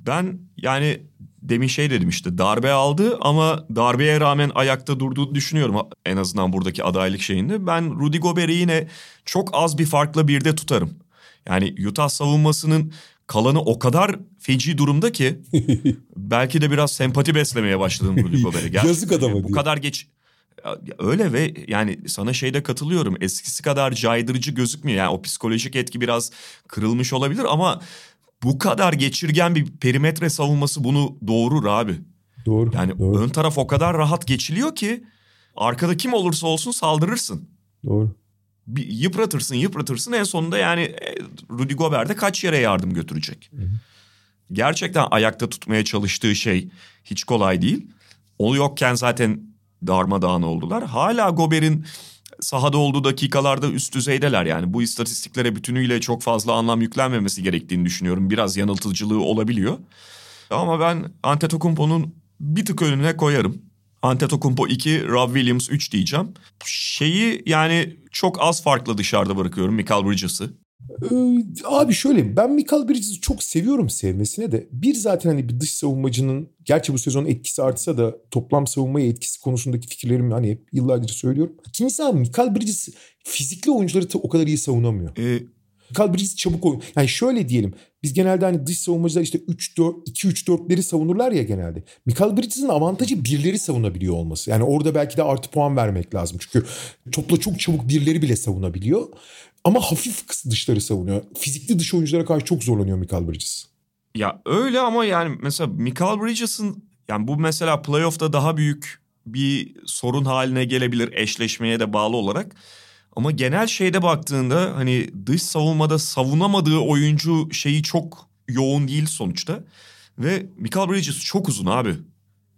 Ben yani demin şey dedim işte darbe aldı ama darbeye rağmen ayakta durduğunu düşünüyorum en azından buradaki adaylık şeyinde. Ben Rudy Gobert'i yine çok az bir farkla birde tutarım. Yani Utah savunmasının kalanı o kadar feci durumda ki belki de biraz sempati beslemeye başladım Rudy Gobert'e. Yazık adama Bu kadar geç öyle ve yani sana şeyde katılıyorum. Eskisi kadar caydırıcı gözükmüyor. Yani o psikolojik etki biraz kırılmış olabilir ama bu kadar geçirgen bir perimetre savunması bunu doğurur abi. Doğru. Yani doğru. ön taraf o kadar rahat geçiliyor ki arkada kim olursa olsun saldırırsın. Doğru. Bir yıpratırsın yıpratırsın en sonunda yani e, Rudy Gobert'e kaç yere yardım götürecek. Hı hı. Gerçekten ayakta tutmaya çalıştığı şey hiç kolay değil. O yokken zaten darmadağın oldular. Hala Gobert'in sahada olduğu dakikalarda üst düzeydeler yani. Bu istatistiklere bütünüyle çok fazla anlam yüklenmemesi gerektiğini düşünüyorum. Biraz yanıltıcılığı olabiliyor. Ama ben Antetokounmpo'nun bir tık önüne koyarım. Antetokounmpo 2, Rob Williams 3 diyeceğim. Şeyi yani çok az farklı dışarıda bırakıyorum Michael Bridges'ı. Ee, abi şöyle ben Michael Bridges'i çok seviyorum sevmesine de. Bir zaten hani bir dış savunmacının gerçi bu sezon etkisi artsa da toplam savunmaya etkisi konusundaki fikirlerimi hani hep yıllardır söylüyorum. İkincisi abi Michael Bridges fizikli oyuncuları o kadar iyi savunamıyor. E, Bridges çabuk oyun. Yani şöyle diyelim. Biz genelde hani dış savunmacılar işte 3-4, 2-3-4'leri savunurlar ya genelde. Michael Bridges'in avantajı birleri savunabiliyor olması. Yani orada belki de artı puan vermek lazım. Çünkü topla çok çabuk birleri bile savunabiliyor. Ama hafif dışları savunuyor. Fizikli dış oyunculara karşı çok zorlanıyor Michael Bridges. Ya öyle ama yani mesela Michael Bridges'ın yani bu mesela playoff'ta daha büyük bir sorun haline gelebilir eşleşmeye de bağlı olarak. Ama genel şeyde baktığında hani dış savunmada savunamadığı oyuncu şeyi çok yoğun değil sonuçta. Ve Michael Bridges çok uzun abi.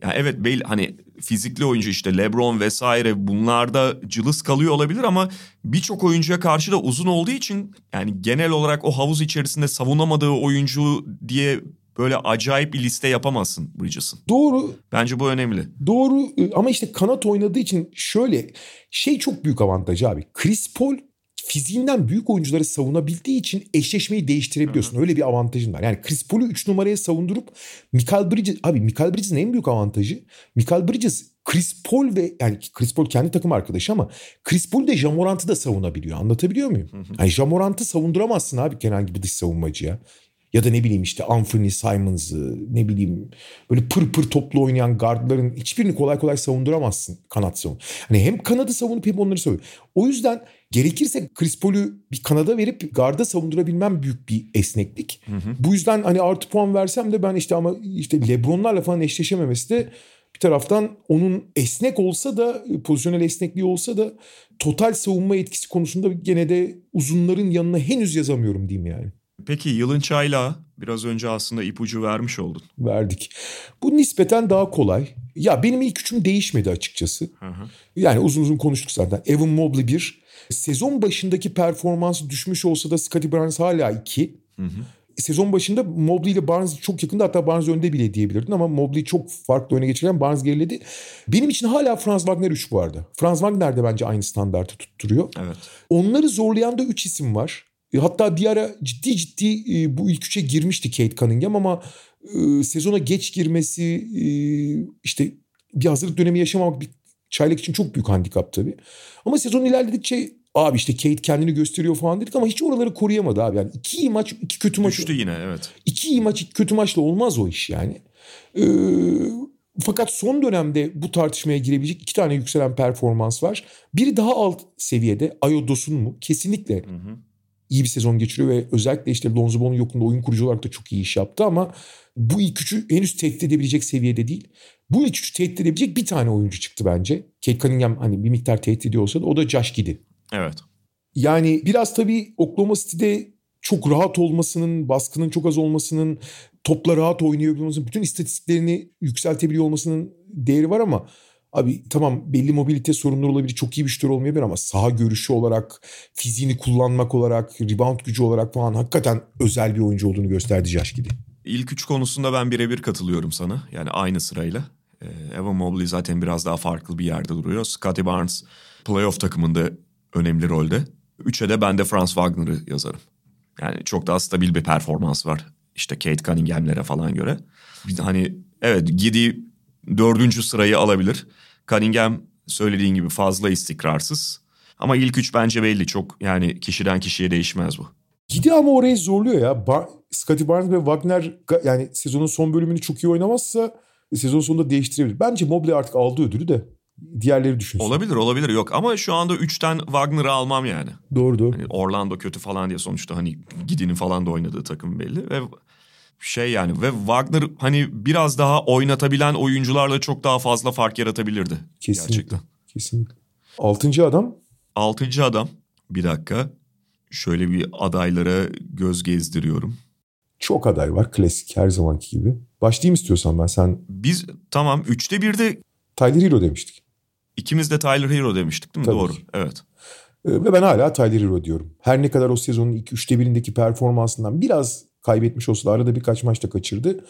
Yani evet belli hani fizikli oyuncu işte LeBron vesaire bunlarda cılız kalıyor olabilir ama birçok oyuncuya karşı da uzun olduğu için yani genel olarak o havuz içerisinde savunamadığı oyuncu diye böyle acayip bir liste yapamazsın Bridges'ın. Doğru Bence bu önemli. Doğru e, ama işte kanat oynadığı için şöyle şey çok büyük avantajı abi. Chris Paul fiziğinden büyük oyuncuları savunabildiği için eşleşmeyi değiştirebiliyorsun. Öyle bir avantajın var. Yani Chris Paul'u 3 numaraya savundurup Michael Bridges abi Michael Bridges'in en büyük avantajı Michael Bridges Chris Paul ve yani Chris Paul kendi takım arkadaşı ama Chris Paul de Jamorant'ı da savunabiliyor. Anlatabiliyor muyum? Yani Jamorant'ı savunduramazsın abi herhangi bir dış savunmacıya. Ya da ne bileyim işte Anthony Simons'ı ne bileyim böyle pır pır toplu oynayan guardların hiçbirini kolay kolay savunduramazsın kanat savun. Hani hem kanadı savunup hem onları savunuyor. O yüzden gerekirse Chris Paul'u bir kanada verip garda savundurabilmem büyük bir esneklik. Bu yüzden hani artı puan versem de ben işte ama işte Lebron'larla falan eşleşememesi de bir taraftan onun esnek olsa da pozisyonel esnekliği olsa da total savunma etkisi konusunda gene de uzunların yanına henüz yazamıyorum diyeyim yani. Peki yılın çayla biraz önce aslında ipucu vermiş oldun. verdik. Bu nispeten daha kolay. Ya benim ilk üçüm değişmedi açıkçası. Hı hı. Yani uzun uzun konuştuk zaten. Evan Mobley bir. Sezon başındaki performansı düşmüş olsa da Scottie Barnes hala iki. Sezon başında Mobley ile Barnes çok yakında hatta Barnes önde bile diyebilirdin ama Mobley çok farklı öne geçiren Barnes geriledi. Benim için hala Franz Wagner 3 bu arada. Franz Wagner de bence aynı standartı tutturuyor. Evet. Onları zorlayan da 3 isim var. E, Hatta bir ara ciddi ciddi e, bu ilk üçe girmişti Kate Cunningham ama e, sezona geç girmesi işte bir hazırlık dönemi yaşamamak bir çaylak için çok büyük handikap tabii. Ama sezon ilerledikçe abi işte Kate kendini gösteriyor falan dedik ama hiç oraları koruyamadı abi. Yani iki iyi maç, iki kötü maç. Düştü yine evet. İki iyi maç, iki kötü maçla olmaz o iş yani. Ee, fakat son dönemde bu tartışmaya girebilecek iki tane yükselen performans var. Biri daha alt seviyede Ayodos'un mu? Kesinlikle Hı hı. İyi bir sezon geçiriyor ve özellikle işte Lonzo Ball'un yokluğunda oyun kurucu olarak da çok iyi iş yaptı ama bu ilk üçü henüz tehdit edebilecek seviyede değil. Bu ilk üçü tehdit edebilecek bir tane oyuncu çıktı bence. Kate Cunningham hani bir miktar tehdit ediyor olsa da o da Josh Giddey. Evet. Yani biraz tabii Oklahoma City'de çok rahat olmasının, baskının çok az olmasının, topla rahat oynuyor olmasının, bütün istatistiklerini yükseltebiliyor olmasının değeri var ama abi tamam belli mobilite sorunları olabilir, çok iyi bir şutör olmayabilir ama saha görüşü olarak, fiziğini kullanmak olarak, rebound gücü olarak falan hakikaten özel bir oyuncu olduğunu gösterdi Giddey. İlk üç konusunda ben birebir katılıyorum sana. Yani aynı sırayla. Ee, Evan Mobley zaten biraz daha farklı bir yerde duruyor. Scottie Barnes playoff takımında önemli rolde. Üçe de ben de Franz Wagner'ı yazarım. Yani çok daha stabil bir performans var. İşte Kate Cunningham'lere falan göre. Hani evet Gidi dördüncü sırayı alabilir. Cunningham söylediğin gibi fazla istikrarsız. Ama ilk üç bence belli. Çok yani kişiden kişiye değişmez bu. Giddey ama orayı zorluyor ya. Ba- Scottie Barnes ve Wagner yani sezonun son bölümünü çok iyi oynamazsa sezon sonunda değiştirebilir. Bence Mobley artık aldı ödülü de diğerleri düşünsün. Olabilir olabilir yok ama şu anda üçten Wagner'ı almam yani. Doğru doğru. Hani Orlando kötü falan diye sonuçta hani Gidi'nin falan da oynadığı takım belli ve şey yani ve Wagner hani biraz daha oynatabilen oyuncularla çok daha fazla fark yaratabilirdi Kesinlikle. gerçekten. Kesinlikle. Altıncı adam Altıncı adam bir dakika şöyle bir adaylara göz gezdiriyorum. çok aday var. Klasik her zamanki gibi. Başlayayım istiyorsan ben. Sen Biz tamam üçte birde Tyler Hero demiştik. ikimiz de Tyler Hero demiştik değil mi? Tabii Doğru ki. evet. Ee, Ve ben hala Tyler Hero diyorum. Her ne kadar o sezonun ilk üçte birindeki performansından biraz kaybetmiş olsa da arada birkaç maçta kaçırdı.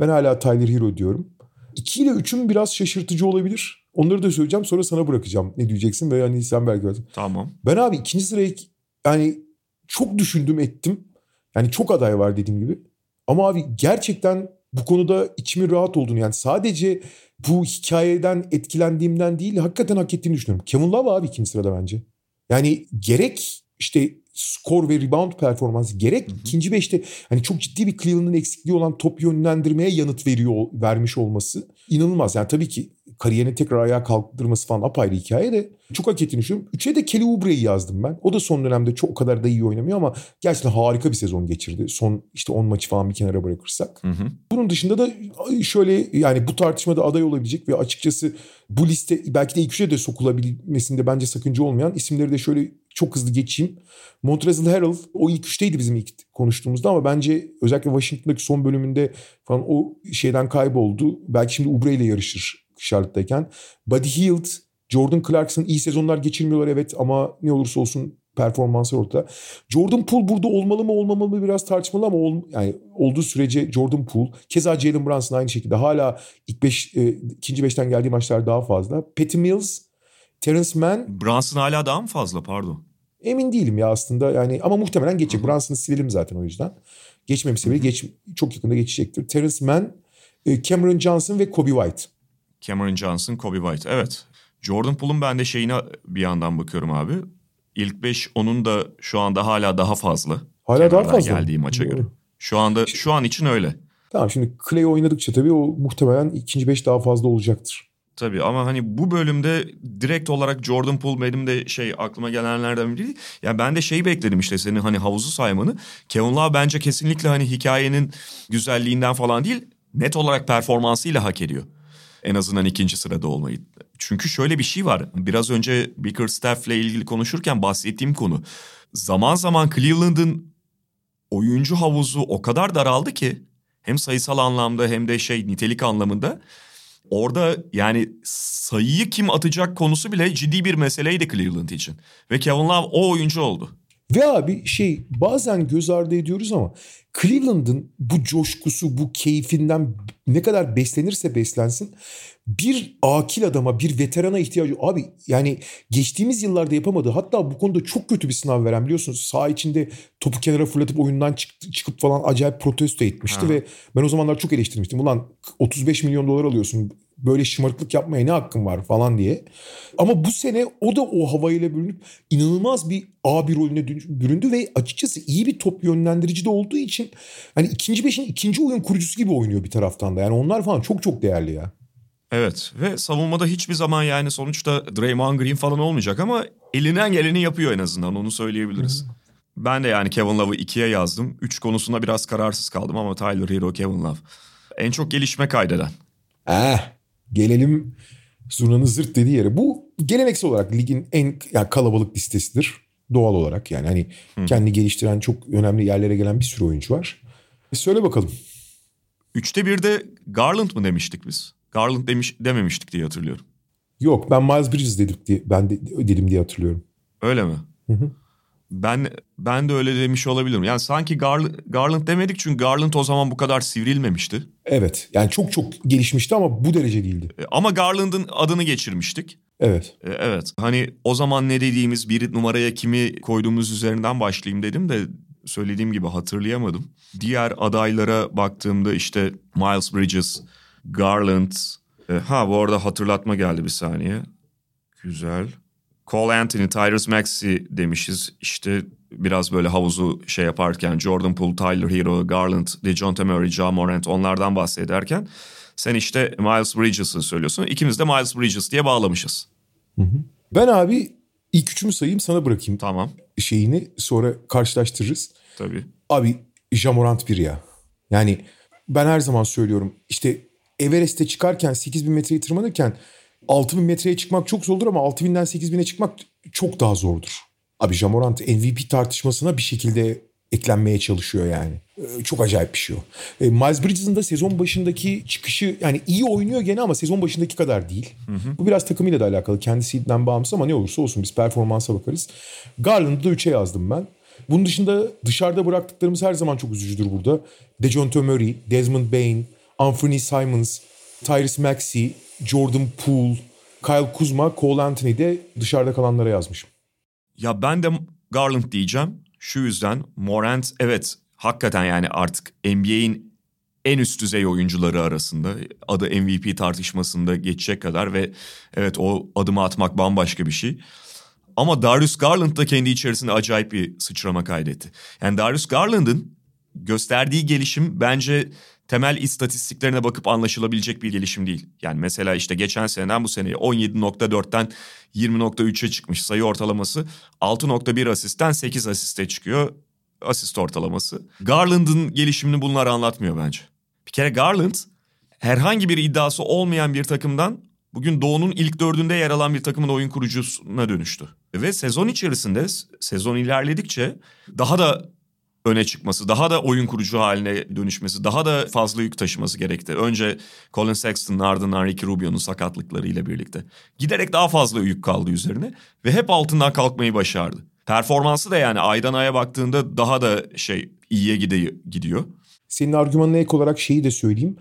Ben hala Tyler Hero diyorum. 2 ile 3'üm biraz şaşırtıcı olabilir. Onları da söyleyeceğim sonra sana bırakacağım. Ne diyeceksin ve hani sen belki Tamam. Ben abi ikinci sırayı yani çok düşündüm ettim. Yani çok aday var dediğim gibi. Ama abi gerçekten bu konuda içimin rahat olduğunu yani sadece bu hikayeden etkilendiğimden değil hakikaten hak ettiğini düşünüyorum. Kevin Love abi ikinci sırada bence. Yani gerek işte skor ve rebound performansı gerek hı hı. ikinci beşte hani çok ciddi bir Cleveland'ın eksikliği olan top yönlendirmeye yanıt veriyor vermiş olması inanılmaz. Yani tabii ki kariyerini tekrar ayağa kaldırması falan apayrı hikaye de çok hak ettiğini düşünüyorum. Üçe de Kelly Oubre'yi yazdım ben. O da son dönemde çok o kadar da iyi oynamıyor ama gerçekten harika bir sezon geçirdi. Son işte 10 maçı falan bir kenara bırakırsak. Hı hı. Bunun dışında da şöyle yani bu tartışmada aday olabilecek ve açıkçası bu liste belki de ilk üçe de sokulabilmesinde bence sakınca olmayan isimleri de şöyle çok hızlı geçeyim. Montrezl Harrell o ilk üçteydi bizim ilk konuştuğumuzda ama bence özellikle Washington'daki son bölümünde falan o şeyden kayboldu. Belki şimdi Oubre ile yarışır Charlotte'dayken. Buddy Hield, Jordan Clarkson iyi sezonlar geçirmiyorlar evet ama ne olursa olsun performansı ortada. Jordan Poole burada olmalı mı olmamalı mı biraz tartışmalı ama ol, yani olduğu sürece Jordan Poole keza Jalen Brunson aynı şekilde hala ilk beş, e, ikinci beşten geldiği maçlar daha fazla. Patty Mills, Terence Mann. Brunson hala daha mı fazla pardon? Emin değilim ya aslında yani ama muhtemelen geçecek. Brunson'ı silelim zaten o yüzden. Geçmemesi bile geç, çok yakında geçecektir. Terence Mann, e, Cameron Johnson ve Kobe White. Cameron Johnson, Kobe White. Evet. Jordan Poole'un ben de şeyine bir yandan bakıyorum abi. İlk 5 onun da şu anda hala daha fazla. Hala daha fazla. Geldiği maça Doğru. göre. Şu anda şu an için öyle. Tamam şimdi Clay oynadıkça tabii o muhtemelen ikinci beş daha fazla olacaktır. Tabii ama hani bu bölümde direkt olarak Jordan Poole benim de şey aklıma gelenlerden biri. Yani ben de şeyi bekledim işte senin hani havuzu saymanı. Kevin Love bence kesinlikle hani hikayenin güzelliğinden falan değil net olarak performansıyla hak ediyor en azından ikinci sırada olmayı. Çünkü şöyle bir şey var. Biraz önce Bickerstaff'le ilgili konuşurken bahsettiğim konu. Zaman zaman Cleveland'ın oyuncu havuzu o kadar daraldı ki hem sayısal anlamda hem de şey nitelik anlamında orada yani sayıyı kim atacak konusu bile ciddi bir meseleydi Cleveland için. Ve Kevin Love o oyuncu oldu. Ve abi şey bazen göz ardı ediyoruz ama Cleveland'ın bu coşkusu, bu keyfinden ne kadar beslenirse beslensin bir akil adama, bir veterana ihtiyacı. Abi yani geçtiğimiz yıllarda yapamadı. Hatta bu konuda çok kötü bir sınav veren biliyorsunuz. Sağ içinde topu kenara fırlatıp oyundan çıktı, çıkıp falan acayip protesto etmişti ha. ve ben o zamanlar çok eleştirmiştim. Ulan 35 milyon dolar alıyorsun böyle şımarıklık yapmaya ne hakkın var falan diye. Ama bu sene o da o havayla bürünüp inanılmaz bir abi rolüne büründü ve açıkçası iyi bir top yönlendirici de olduğu için hani ikinci beşin ikinci oyun kurucusu gibi oynuyor bir taraftan da. Yani onlar falan çok çok değerli ya. Evet ve savunmada hiçbir zaman yani sonuçta Draymond Green falan olmayacak ama elinden geleni yapıyor en azından onu söyleyebiliriz. Hı. Ben de yani Kevin Love'ı ikiye yazdım. Üç konusunda biraz kararsız kaldım ama Tyler Hero, Kevin Love. En çok gelişme kaydeden. Eh Gelelim zurnanın zırt dediği yere. Bu geleneksel olarak ligin en yani kalabalık listesidir. Doğal olarak yani hani Hı. kendi geliştiren çok önemli yerlere gelen bir sürü oyuncu var. E söyle bakalım. Üçte bir de Garland mı demiştik biz? Garland demiş dememiştik diye hatırlıyorum. Yok ben Miles Bridges dedik diye ben de, dedim diye hatırlıyorum. Öyle mi? Hı hı. Ben ben de öyle demiş olabilirim. Yani sanki Garland, Garland demedik çünkü Garland o zaman bu kadar sivrilmemişti. Evet. Yani çok çok gelişmişti ama bu derece değildi. E, ama Garland'ın adını geçirmiştik. Evet. E, evet. Hani o zaman ne dediğimiz bir numaraya kimi koyduğumuz üzerinden başlayayım dedim de söylediğim gibi hatırlayamadım. Diğer adaylara baktığımda işte Miles Bridges, Garland. E, ha bu arada hatırlatma geldi bir saniye. Güzel. Cole Anthony, Tyrese Maxey demişiz. İşte biraz böyle havuzu şey yaparken Jordan Poole, Tyler Hero, Garland, DeJounte Murray, Ja Morant onlardan bahsederken sen işte Miles Bridges'ı söylüyorsun. İkimiz de Miles Bridges diye bağlamışız. Hı hı. Ben abi ilk üçümü sayayım sana bırakayım. Tamam. Şeyini sonra karşılaştırırız. Tabii. Abi Jamorant bir ya. Yani ben her zaman söylüyorum işte Everest'e çıkarken 8000 metreyi tırmanırken 6000 metreye çıkmak çok zordur ama 6000'den 8000'e çıkmak çok daha zordur. Abi Jamorant MVP tartışmasına bir şekilde eklenmeye çalışıyor yani. Ee, çok acayip bir şey o. Ee, Miles Bridges'ın da sezon başındaki çıkışı yani iyi oynuyor gene ama sezon başındaki kadar değil. Hı hı. Bu biraz takımıyla da alakalı. Kendisinden bağımsız ama ne olursa olsun biz performansa bakarız. Garland'ı da 3'e yazdım ben. Bunun dışında dışarıda bıraktıklarımız her zaman çok üzücüdür burada. DeJounte Murray, Desmond Bain, Anthony Simons, Tyrese Maxey, Jordan Poole, Kyle Kuzma, Cole Anthony de dışarıda kalanlara yazmışım. Ya ben de Garland diyeceğim. Şu yüzden Morant evet hakikaten yani artık NBA'in en üst düzey oyuncuları arasında adı MVP tartışmasında geçecek kadar ve evet o adımı atmak bambaşka bir şey. Ama Darius Garland da kendi içerisinde acayip bir sıçrama kaydetti. Yani Darius Garland'ın gösterdiği gelişim bence temel istatistiklerine bakıp anlaşılabilecek bir gelişim değil. Yani mesela işte geçen seneden bu seneye 17.4'ten 20.3'e çıkmış sayı ortalaması. 6.1 asistten 8 asiste çıkıyor asist ortalaması. Garland'ın gelişimini bunlar anlatmıyor bence. Bir kere Garland herhangi bir iddiası olmayan bir takımdan bugün Doğu'nun ilk dördünde yer alan bir takımın oyun kurucusuna dönüştü. Ve sezon içerisinde sezon ilerledikçe daha da öne çıkması, daha da oyun kurucu haline dönüşmesi, daha da fazla yük taşıması gerekti. Önce Colin Sexton'ın ardından Ricky Rubio'nun sakatlıklarıyla birlikte. Giderek daha fazla yük kaldı üzerine ve hep altından kalkmayı başardı. Performansı da yani aydan aya baktığında daha da şey iyiye gidiyor. Senin argümanına ek olarak şeyi de söyleyeyim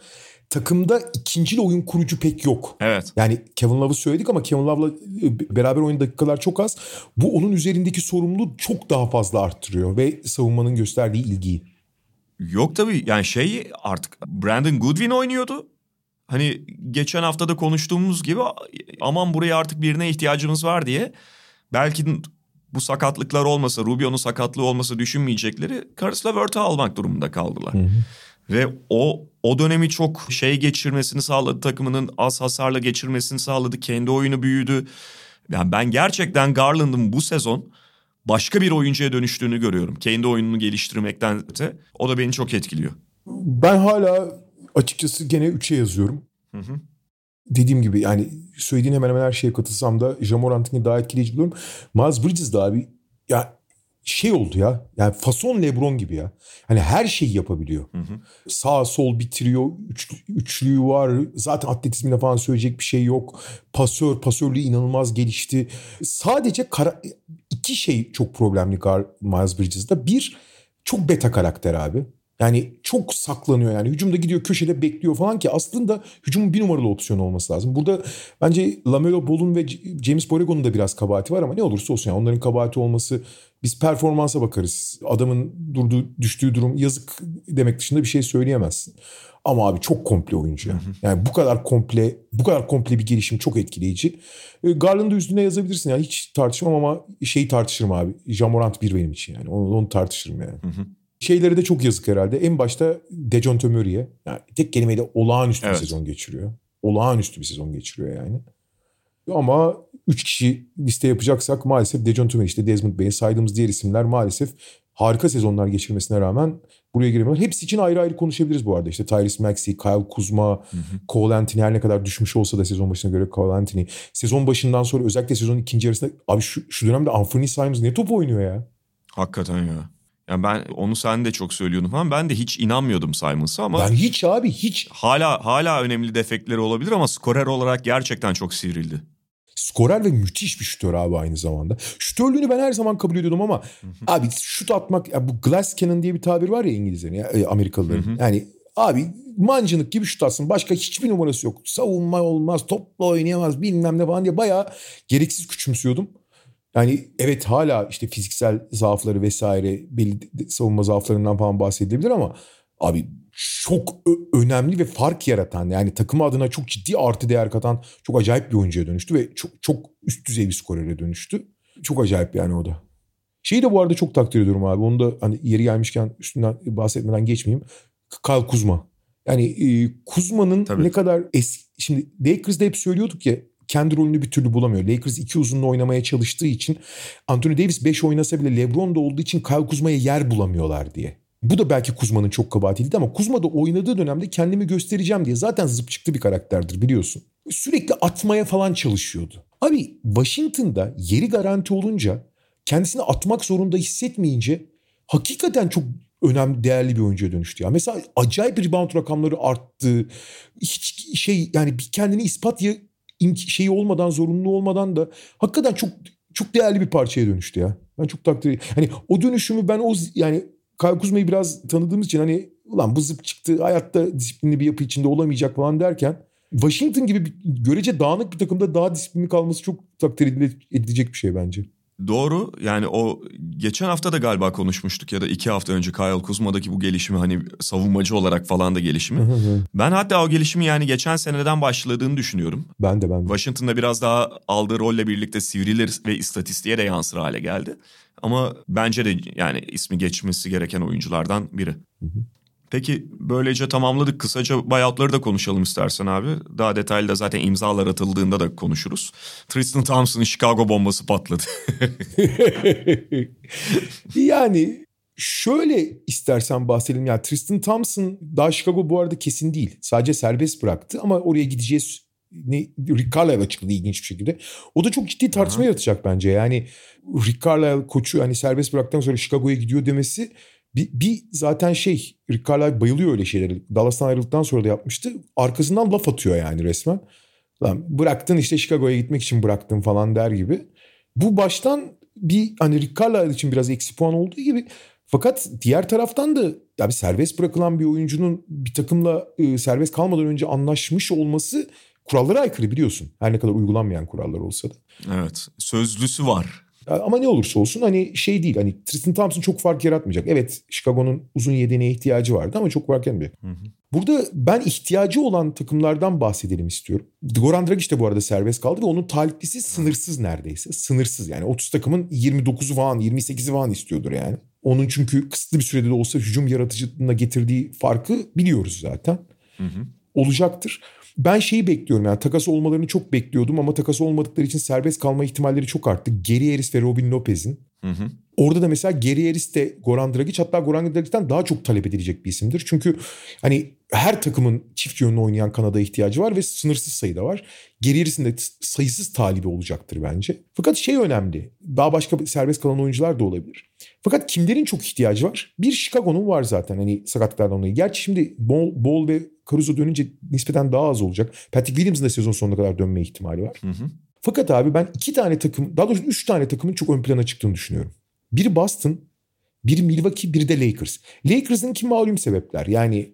takımda ikinci oyun kurucu pek yok. Evet. Yani Kevin Love'ı söyledik ama Kevin Love'la e, beraber oyun dakikalar çok az. Bu onun üzerindeki sorumluluğu çok daha fazla arttırıyor ve savunmanın gösterdiği ilgiyi. Yok tabii yani şey artık Brandon Goodwin oynuyordu. Hani geçen haftada konuştuğumuz gibi aman buraya artık birine ihtiyacımız var diye. Belki bu sakatlıklar olmasa, Rubio'nun sakatlığı olmasa düşünmeyecekleri Caris LeVert'ı almak durumunda kaldılar. Hı hı. Ve o o dönemi çok şey geçirmesini sağladı takımının az hasarla geçirmesini sağladı. Kendi oyunu büyüdü. Yani ben gerçekten Garland'ın bu sezon başka bir oyuncuya dönüştüğünü görüyorum. Kendi oyununu geliştirmekten öte. O da beni çok etkiliyor. Ben hala açıkçası gene 3'e yazıyorum. Hı hı. Dediğim gibi yani söylediğin hemen hemen her şeye katılsam da Jamorant'ın daha etkileyici buluyorum. Miles Bridges de abi ya şey oldu ya. Yani fason Lebron gibi ya. Hani her şeyi yapabiliyor. Hı hı. Sağ sol bitiriyor. Üç, üçlüğü var. Zaten atletizmine falan söyleyecek bir şey yok. Pasör, pasörlüğü inanılmaz gelişti. Sadece kara, iki şey çok problemli Miles Bridges'da. Bir, çok beta karakter abi. Yani çok saklanıyor yani. Hücumda gidiyor köşede bekliyor falan ki aslında hücumun bir numaralı opsiyon olması lazım. Burada bence Lamelo Ball'un ve James Borrego'nun da biraz kabahati var ama ne olursa olsun yani onların kabahati olması biz performansa bakarız. Adamın durduğu düştüğü durum yazık demek dışında bir şey söyleyemezsin. Ama abi çok komple oyuncu ya. Yani bu kadar komple, bu kadar komple bir gelişim çok etkileyici. E, Garland'ı üstüne yazabilirsin yani hiç tartışmam ama şeyi tartışırım abi. Jamorant bir benim için yani. Onu, onu tartışırım yani. Hı hı. Şeyleri de çok yazık herhalde. En başta Dejounte Murray'e. Yani tek kelimeyle olağanüstü evet. bir sezon geçiriyor. Olağanüstü bir sezon geçiriyor yani. Ama 3 kişi liste yapacaksak maalesef Dejounte Murray işte Desmond Bain saydığımız diğer isimler maalesef harika sezonlar geçirmesine rağmen buraya giremiyor. Hepsi için ayrı ayrı konuşabiliriz bu arada. İşte Tyrese Maxey, Kyle Kuzma, hı hı. Cole Anthony her ne kadar düşmüş olsa da sezon başına göre Cole Anthony. Sezon başından sonra özellikle sezonun ikinci yarısında abi şu, şu dönemde Anthony Simons ne top oynuyor ya. Hakikaten ya. Yani ben onu sen de çok söylüyordun falan. Ben de hiç inanmıyordum Simons'a ama... Ben hiç abi hiç. Hala hala önemli defekleri olabilir ama skorer olarak gerçekten çok sivrildi. Skorer ve müthiş bir şutör abi aynı zamanda. Şutörlüğünü ben her zaman kabul ediyordum ama abi şut atmak ya bu glass cannon diye bir tabir var ya İngilizlerin ya e, Amerikalıların. Yani abi mancınık gibi şut atsın. Başka hiçbir numarası yok. Savunma olmaz, topla oynayamaz bilmem ne falan diye bayağı gereksiz küçümsüyordum. Yani evet hala işte fiziksel zaafları vesaire belli savunma zaaflarından falan bahsedilebilir ama abi çok önemli ve fark yaratan yani takım adına çok ciddi artı değer katan çok acayip bir oyuncuya dönüştü ve çok çok üst düzey bir skorere dönüştü. Çok acayip yani o da. Şeyi de bu arada çok takdir ediyorum abi. Onu da hani yeri gelmişken üstünden bahsetmeden geçmeyeyim. Kyle Kuzma. Yani e, Kuzma'nın ne kadar eski... Şimdi Lakers'da hep söylüyorduk ya kendi rolünü bir türlü bulamıyor. Lakers iki uzunlu oynamaya çalıştığı için Anthony Davis 5 oynasa bile LeBron da olduğu için Kyle Kuzma'ya yer bulamıyorlar diye. Bu da belki Kuzma'nın çok kabahatiydi ama Kuzma da oynadığı dönemde kendimi göstereceğim diye zaten zıp çıktı bir karakterdir biliyorsun. Sürekli atmaya falan çalışıyordu. Abi Washington'da yeri garanti olunca kendisini atmak zorunda hissetmeyince hakikaten çok önemli değerli bir oyuncuya dönüştü ya. Mesela acayip rebound rakamları arttı. Hiç şey yani bir kendini ispat şeyi olmadan zorunlu olmadan da hakikaten çok çok değerli bir parçaya dönüştü ya. Ben çok takdir Hani o dönüşümü ben o yani Kyle Kuzma'yı biraz tanıdığımız için hani ulan bu zıp çıktı hayatta disiplinli bir yapı içinde olamayacak falan derken Washington gibi bir, görece dağınık bir takımda daha disiplinli kalması çok takdir edilecek bir şey bence. Doğru yani o geçen hafta da galiba konuşmuştuk ya da iki hafta önce Kyle Kuzma'daki bu gelişimi hani savunmacı olarak falan da gelişimi. ben hatta o gelişimi yani geçen seneden başladığını düşünüyorum. Ben de ben de. Washington'da biraz daha aldığı rolle birlikte sivrilir ve istatistiğe de yansır hale geldi. Ama bence de yani ismi geçmesi gereken oyunculardan biri. Hı hı. Peki böylece tamamladık. Kısaca buyoutları da konuşalım istersen abi. Daha detaylı da zaten imzalar atıldığında da konuşuruz. Tristan Thompson'ın Chicago bombası patladı. yani şöyle istersen bahsedelim. Yani Tristan Thompson daha Chicago bu arada kesin değil. Sadece serbest bıraktı ama oraya gideceğiz ne, Rick Carlisle açıkladı ilginç bir şekilde. O da çok ciddi tartışma Aha. yaratacak bence. Yani Rick Carlisle koçu hani serbest bıraktıktan sonra Chicago'ya gidiyor demesi bir, bir zaten şey Rick Carlisle bayılıyor öyle şeyleri. Dallas'tan ayrıldıktan sonra da yapmıştı. Arkasından laf atıyor yani resmen. Lan bıraktın işte Chicago'ya gitmek için bıraktın falan der gibi. Bu baştan bir hani Rick Carlisle için biraz eksi puan olduğu gibi fakat diğer taraftan da ya bir serbest bırakılan bir oyuncunun bir takımla e, serbest kalmadan önce anlaşmış olması kurallara aykırı biliyorsun. Her ne kadar uygulanmayan kurallar olsa da. Evet. Sözlüsü var. Ama ne olursa olsun hani şey değil hani Tristan Thompson çok fark yaratmayacak. Evet Chicago'nun uzun yedeneğe ihtiyacı vardı ama çok fark yaratmayacak. Hı hı. Burada ben ihtiyacı olan takımlardan bahsedelim istiyorum. Goran Dragic de bu arada serbest kaldı ve onun taliplisi sınırsız neredeyse. Sınırsız yani 30 takımın 29'u falan 28'i falan istiyordur yani. Onun çünkü kısıtlı bir sürede de olsa hücum yaratıcılığına getirdiği farkı biliyoruz zaten. Hı hı. Olacaktır. Ben şeyi bekliyorum yani takas olmalarını çok bekliyordum ama takas olmadıkları için serbest kalma ihtimalleri çok arttı. Geri Harris ve Robin Lopez'in. Hı hı. Orada da mesela Geri Harris de Goran Dragic hatta Goran Dragic'ten daha çok talep edilecek bir isimdir. Çünkü hani her takımın çift yönlü oynayan Kanada ihtiyacı var ve sınırsız sayıda var. Geri Harris'in de sayısız talibi olacaktır bence. Fakat şey önemli. Daha başka serbest kalan oyuncular da olabilir. Fakat kimlerin çok ihtiyacı var? Bir Chicago'nun var zaten hani sakatlıklardan dolayı. Gerçi şimdi Ball, Ball ve Caruso dönünce nispeten daha az olacak. Patrick Williams'ın da sezon sonuna kadar dönme ihtimali var. Hı hı. Fakat abi ben iki tane takım, daha doğrusu üç tane takımın çok ön plana çıktığını düşünüyorum. Biri Boston, biri Milwaukee, biri de Lakers. Lakers'ın ki malum sebepler. Yani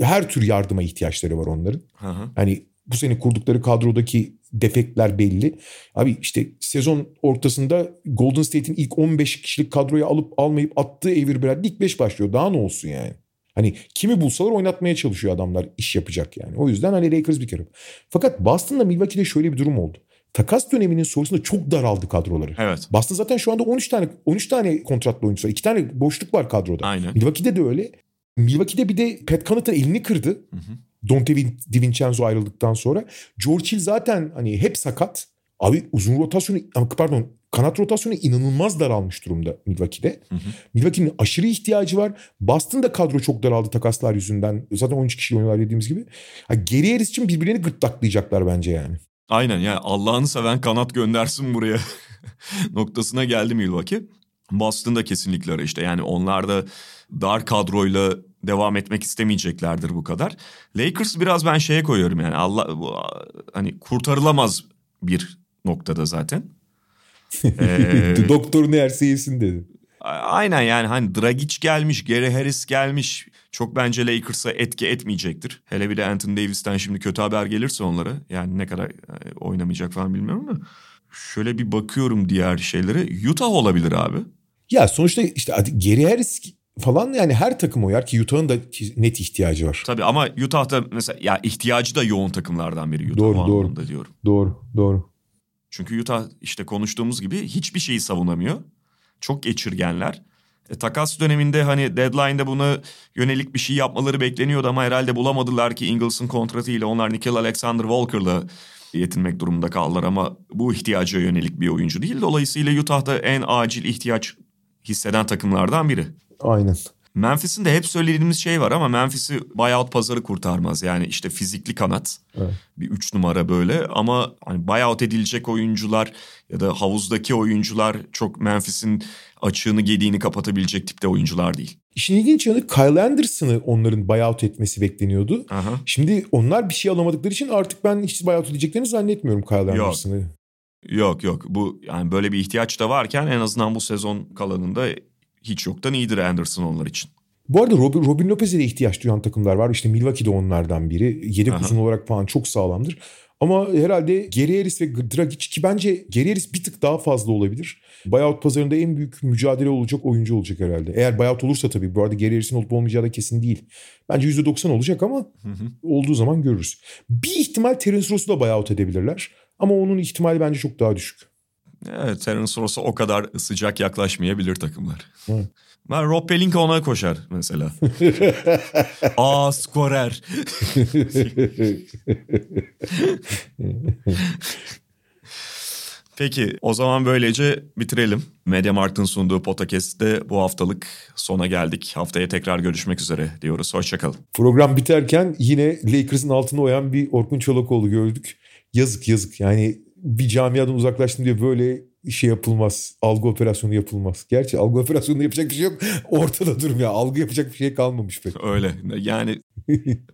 her tür yardıma ihtiyaçları var onların. Hı hı. Hani bu sene kurdukları kadrodaki defektler belli. Abi işte sezon ortasında Golden State'in ilk 15 kişilik kadroyu alıp almayıp attığı Avery Bradley ilk 5 başlıyor. Daha ne olsun yani? Hani kimi bulsalar oynatmaya çalışıyor adamlar iş yapacak yani. O yüzden hani Lakers bir kere. Fakat Boston'la Milwaukee'de şöyle bir durum oldu. Takas döneminin sonrasında çok daraldı kadroları. Evet. Boston zaten şu anda 13 tane 13 tane kontratlı oyuncu var. 2 tane boşluk var kadroda. Aynen. Milwaukee'de de öyle. Milwaukee'de bir de Pat Connaughton elini kırdı. Hı hı. Dante DiVincenzo ayrıldıktan sonra. George Hill zaten hani hep sakat. Abi uzun rotasyonu pardon kanat rotasyonu inanılmaz daralmış durumda Milwaukee'de. Hı hı. Milwaukee'nin aşırı ihtiyacı var. Boston'da kadro çok daraldı takaslar yüzünden. Zaten 13 kişi oynuyorlar dediğimiz gibi. Ha, geri için birbirlerini gırtlaklayacaklar bence yani. Aynen yani Allah'ını seven kanat göndersin buraya noktasına geldi Milwaukee. Boston'da kesinlikle öyle işte yani onlar da dar kadroyla devam etmek istemeyeceklerdir bu kadar. Lakers biraz ben şeye koyuyorum yani Allah bu, hani kurtarılamaz bir noktada zaten. ee, Doktorun her yesin dedi. Aynen yani hani Dragic gelmiş, Gary Harris gelmiş. Çok bence Lakers'a etki etmeyecektir. Hele bir de Anthony Davis'ten şimdi kötü haber gelirse onlara. Yani ne kadar e, oynamayacak falan bilmiyorum ama. Şöyle bir bakıyorum diğer şeylere. Utah olabilir abi. Ya sonuçta işte Gary Harris falan yani her takım oyar ki Utah'ın da net ihtiyacı var. Tabii ama Utah'da mesela ya ihtiyacı da yoğun takımlardan biri Utah doğru, doğru. diyorum. Doğru, doğru. Çünkü Utah işte konuştuğumuz gibi hiçbir şeyi savunamıyor. Çok geçirgenler. E, takas döneminde hani deadline'da buna yönelik bir şey yapmaları bekleniyordu ama herhalde bulamadılar ki Ingles'ın kontratıyla onlar Nickel Alexander Walker'la yetinmek durumunda kaldılar ama bu ihtiyaca yönelik bir oyuncu değil. Dolayısıyla Utah'da en acil ihtiyaç hisseden takımlardan biri. Aynen. Memphis'in de hep söylediğimiz şey var ama Memphis'i buyout pazarı kurtarmaz. Yani işte fizikli kanat evet. bir üç numara böyle ama hani buyout edilecek oyuncular ya da havuzdaki oyuncular çok Memphis'in açığını gediğini kapatabilecek tipte oyuncular değil. İşin ilginç yanı Kyle Anderson'ı onların buyout etmesi bekleniyordu. Aha. Şimdi onlar bir şey alamadıkları için artık ben hiç buyout edeceklerini zannetmiyorum Kyle Anderson'ı. Yok yok bu yani böyle bir ihtiyaç da varken en azından bu sezon kalanında hiç yoktan iyidir Anderson onlar için. Bu arada Robin, Robin Lopez'e de ihtiyaç duyan takımlar var. İşte Milwaukee'de onlardan biri. Yedek Aha. uzun olarak falan çok sağlamdır. Ama herhalde Geri Harris ve Dragic ki bence Geri Harris bir tık daha fazla olabilir. Buyout pazarında en büyük mücadele olacak oyuncu olacak herhalde. Eğer buyout olursa tabii. Bu arada Geri Harris'in olup olmayacağı da kesin değil. Bence %90 olacak ama olduğu zaman görürüz. Bir ihtimal Terence Ross'u da buyout edebilirler. Ama onun ihtimali bence çok daha düşük. Evet Terence Ross'a o kadar sıcak yaklaşmayabilir takımlar. Evet. Ben Rob Pelinka ona koşar mesela. Aa skorer. Peki o zaman böylece bitirelim. Mediamarkt'ın sunduğu podcast'te bu haftalık sona geldik. Haftaya tekrar görüşmek üzere diyoruz. Hoşçakalın. Program biterken yine Lakers'ın altına oyan bir Orkun Çolakoğlu gördük. Yazık yazık yani bir camiadan uzaklaştım diye böyle şey yapılmaz. Algı operasyonu yapılmaz. Gerçi algı operasyonu yapacak bir şey yok. Ortada durum ya. Algı yapacak bir şey kalmamış pek. Öyle yani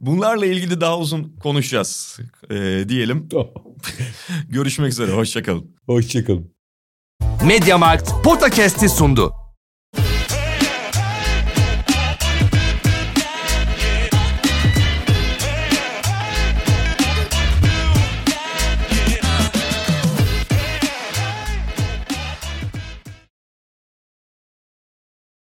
bunlarla ilgili daha uzun konuşacağız ee, diyelim. Tamam. Görüşmek üzere. Hoşçakalın. Hoşçakalın. Mediamarkt Podcast'i sundu.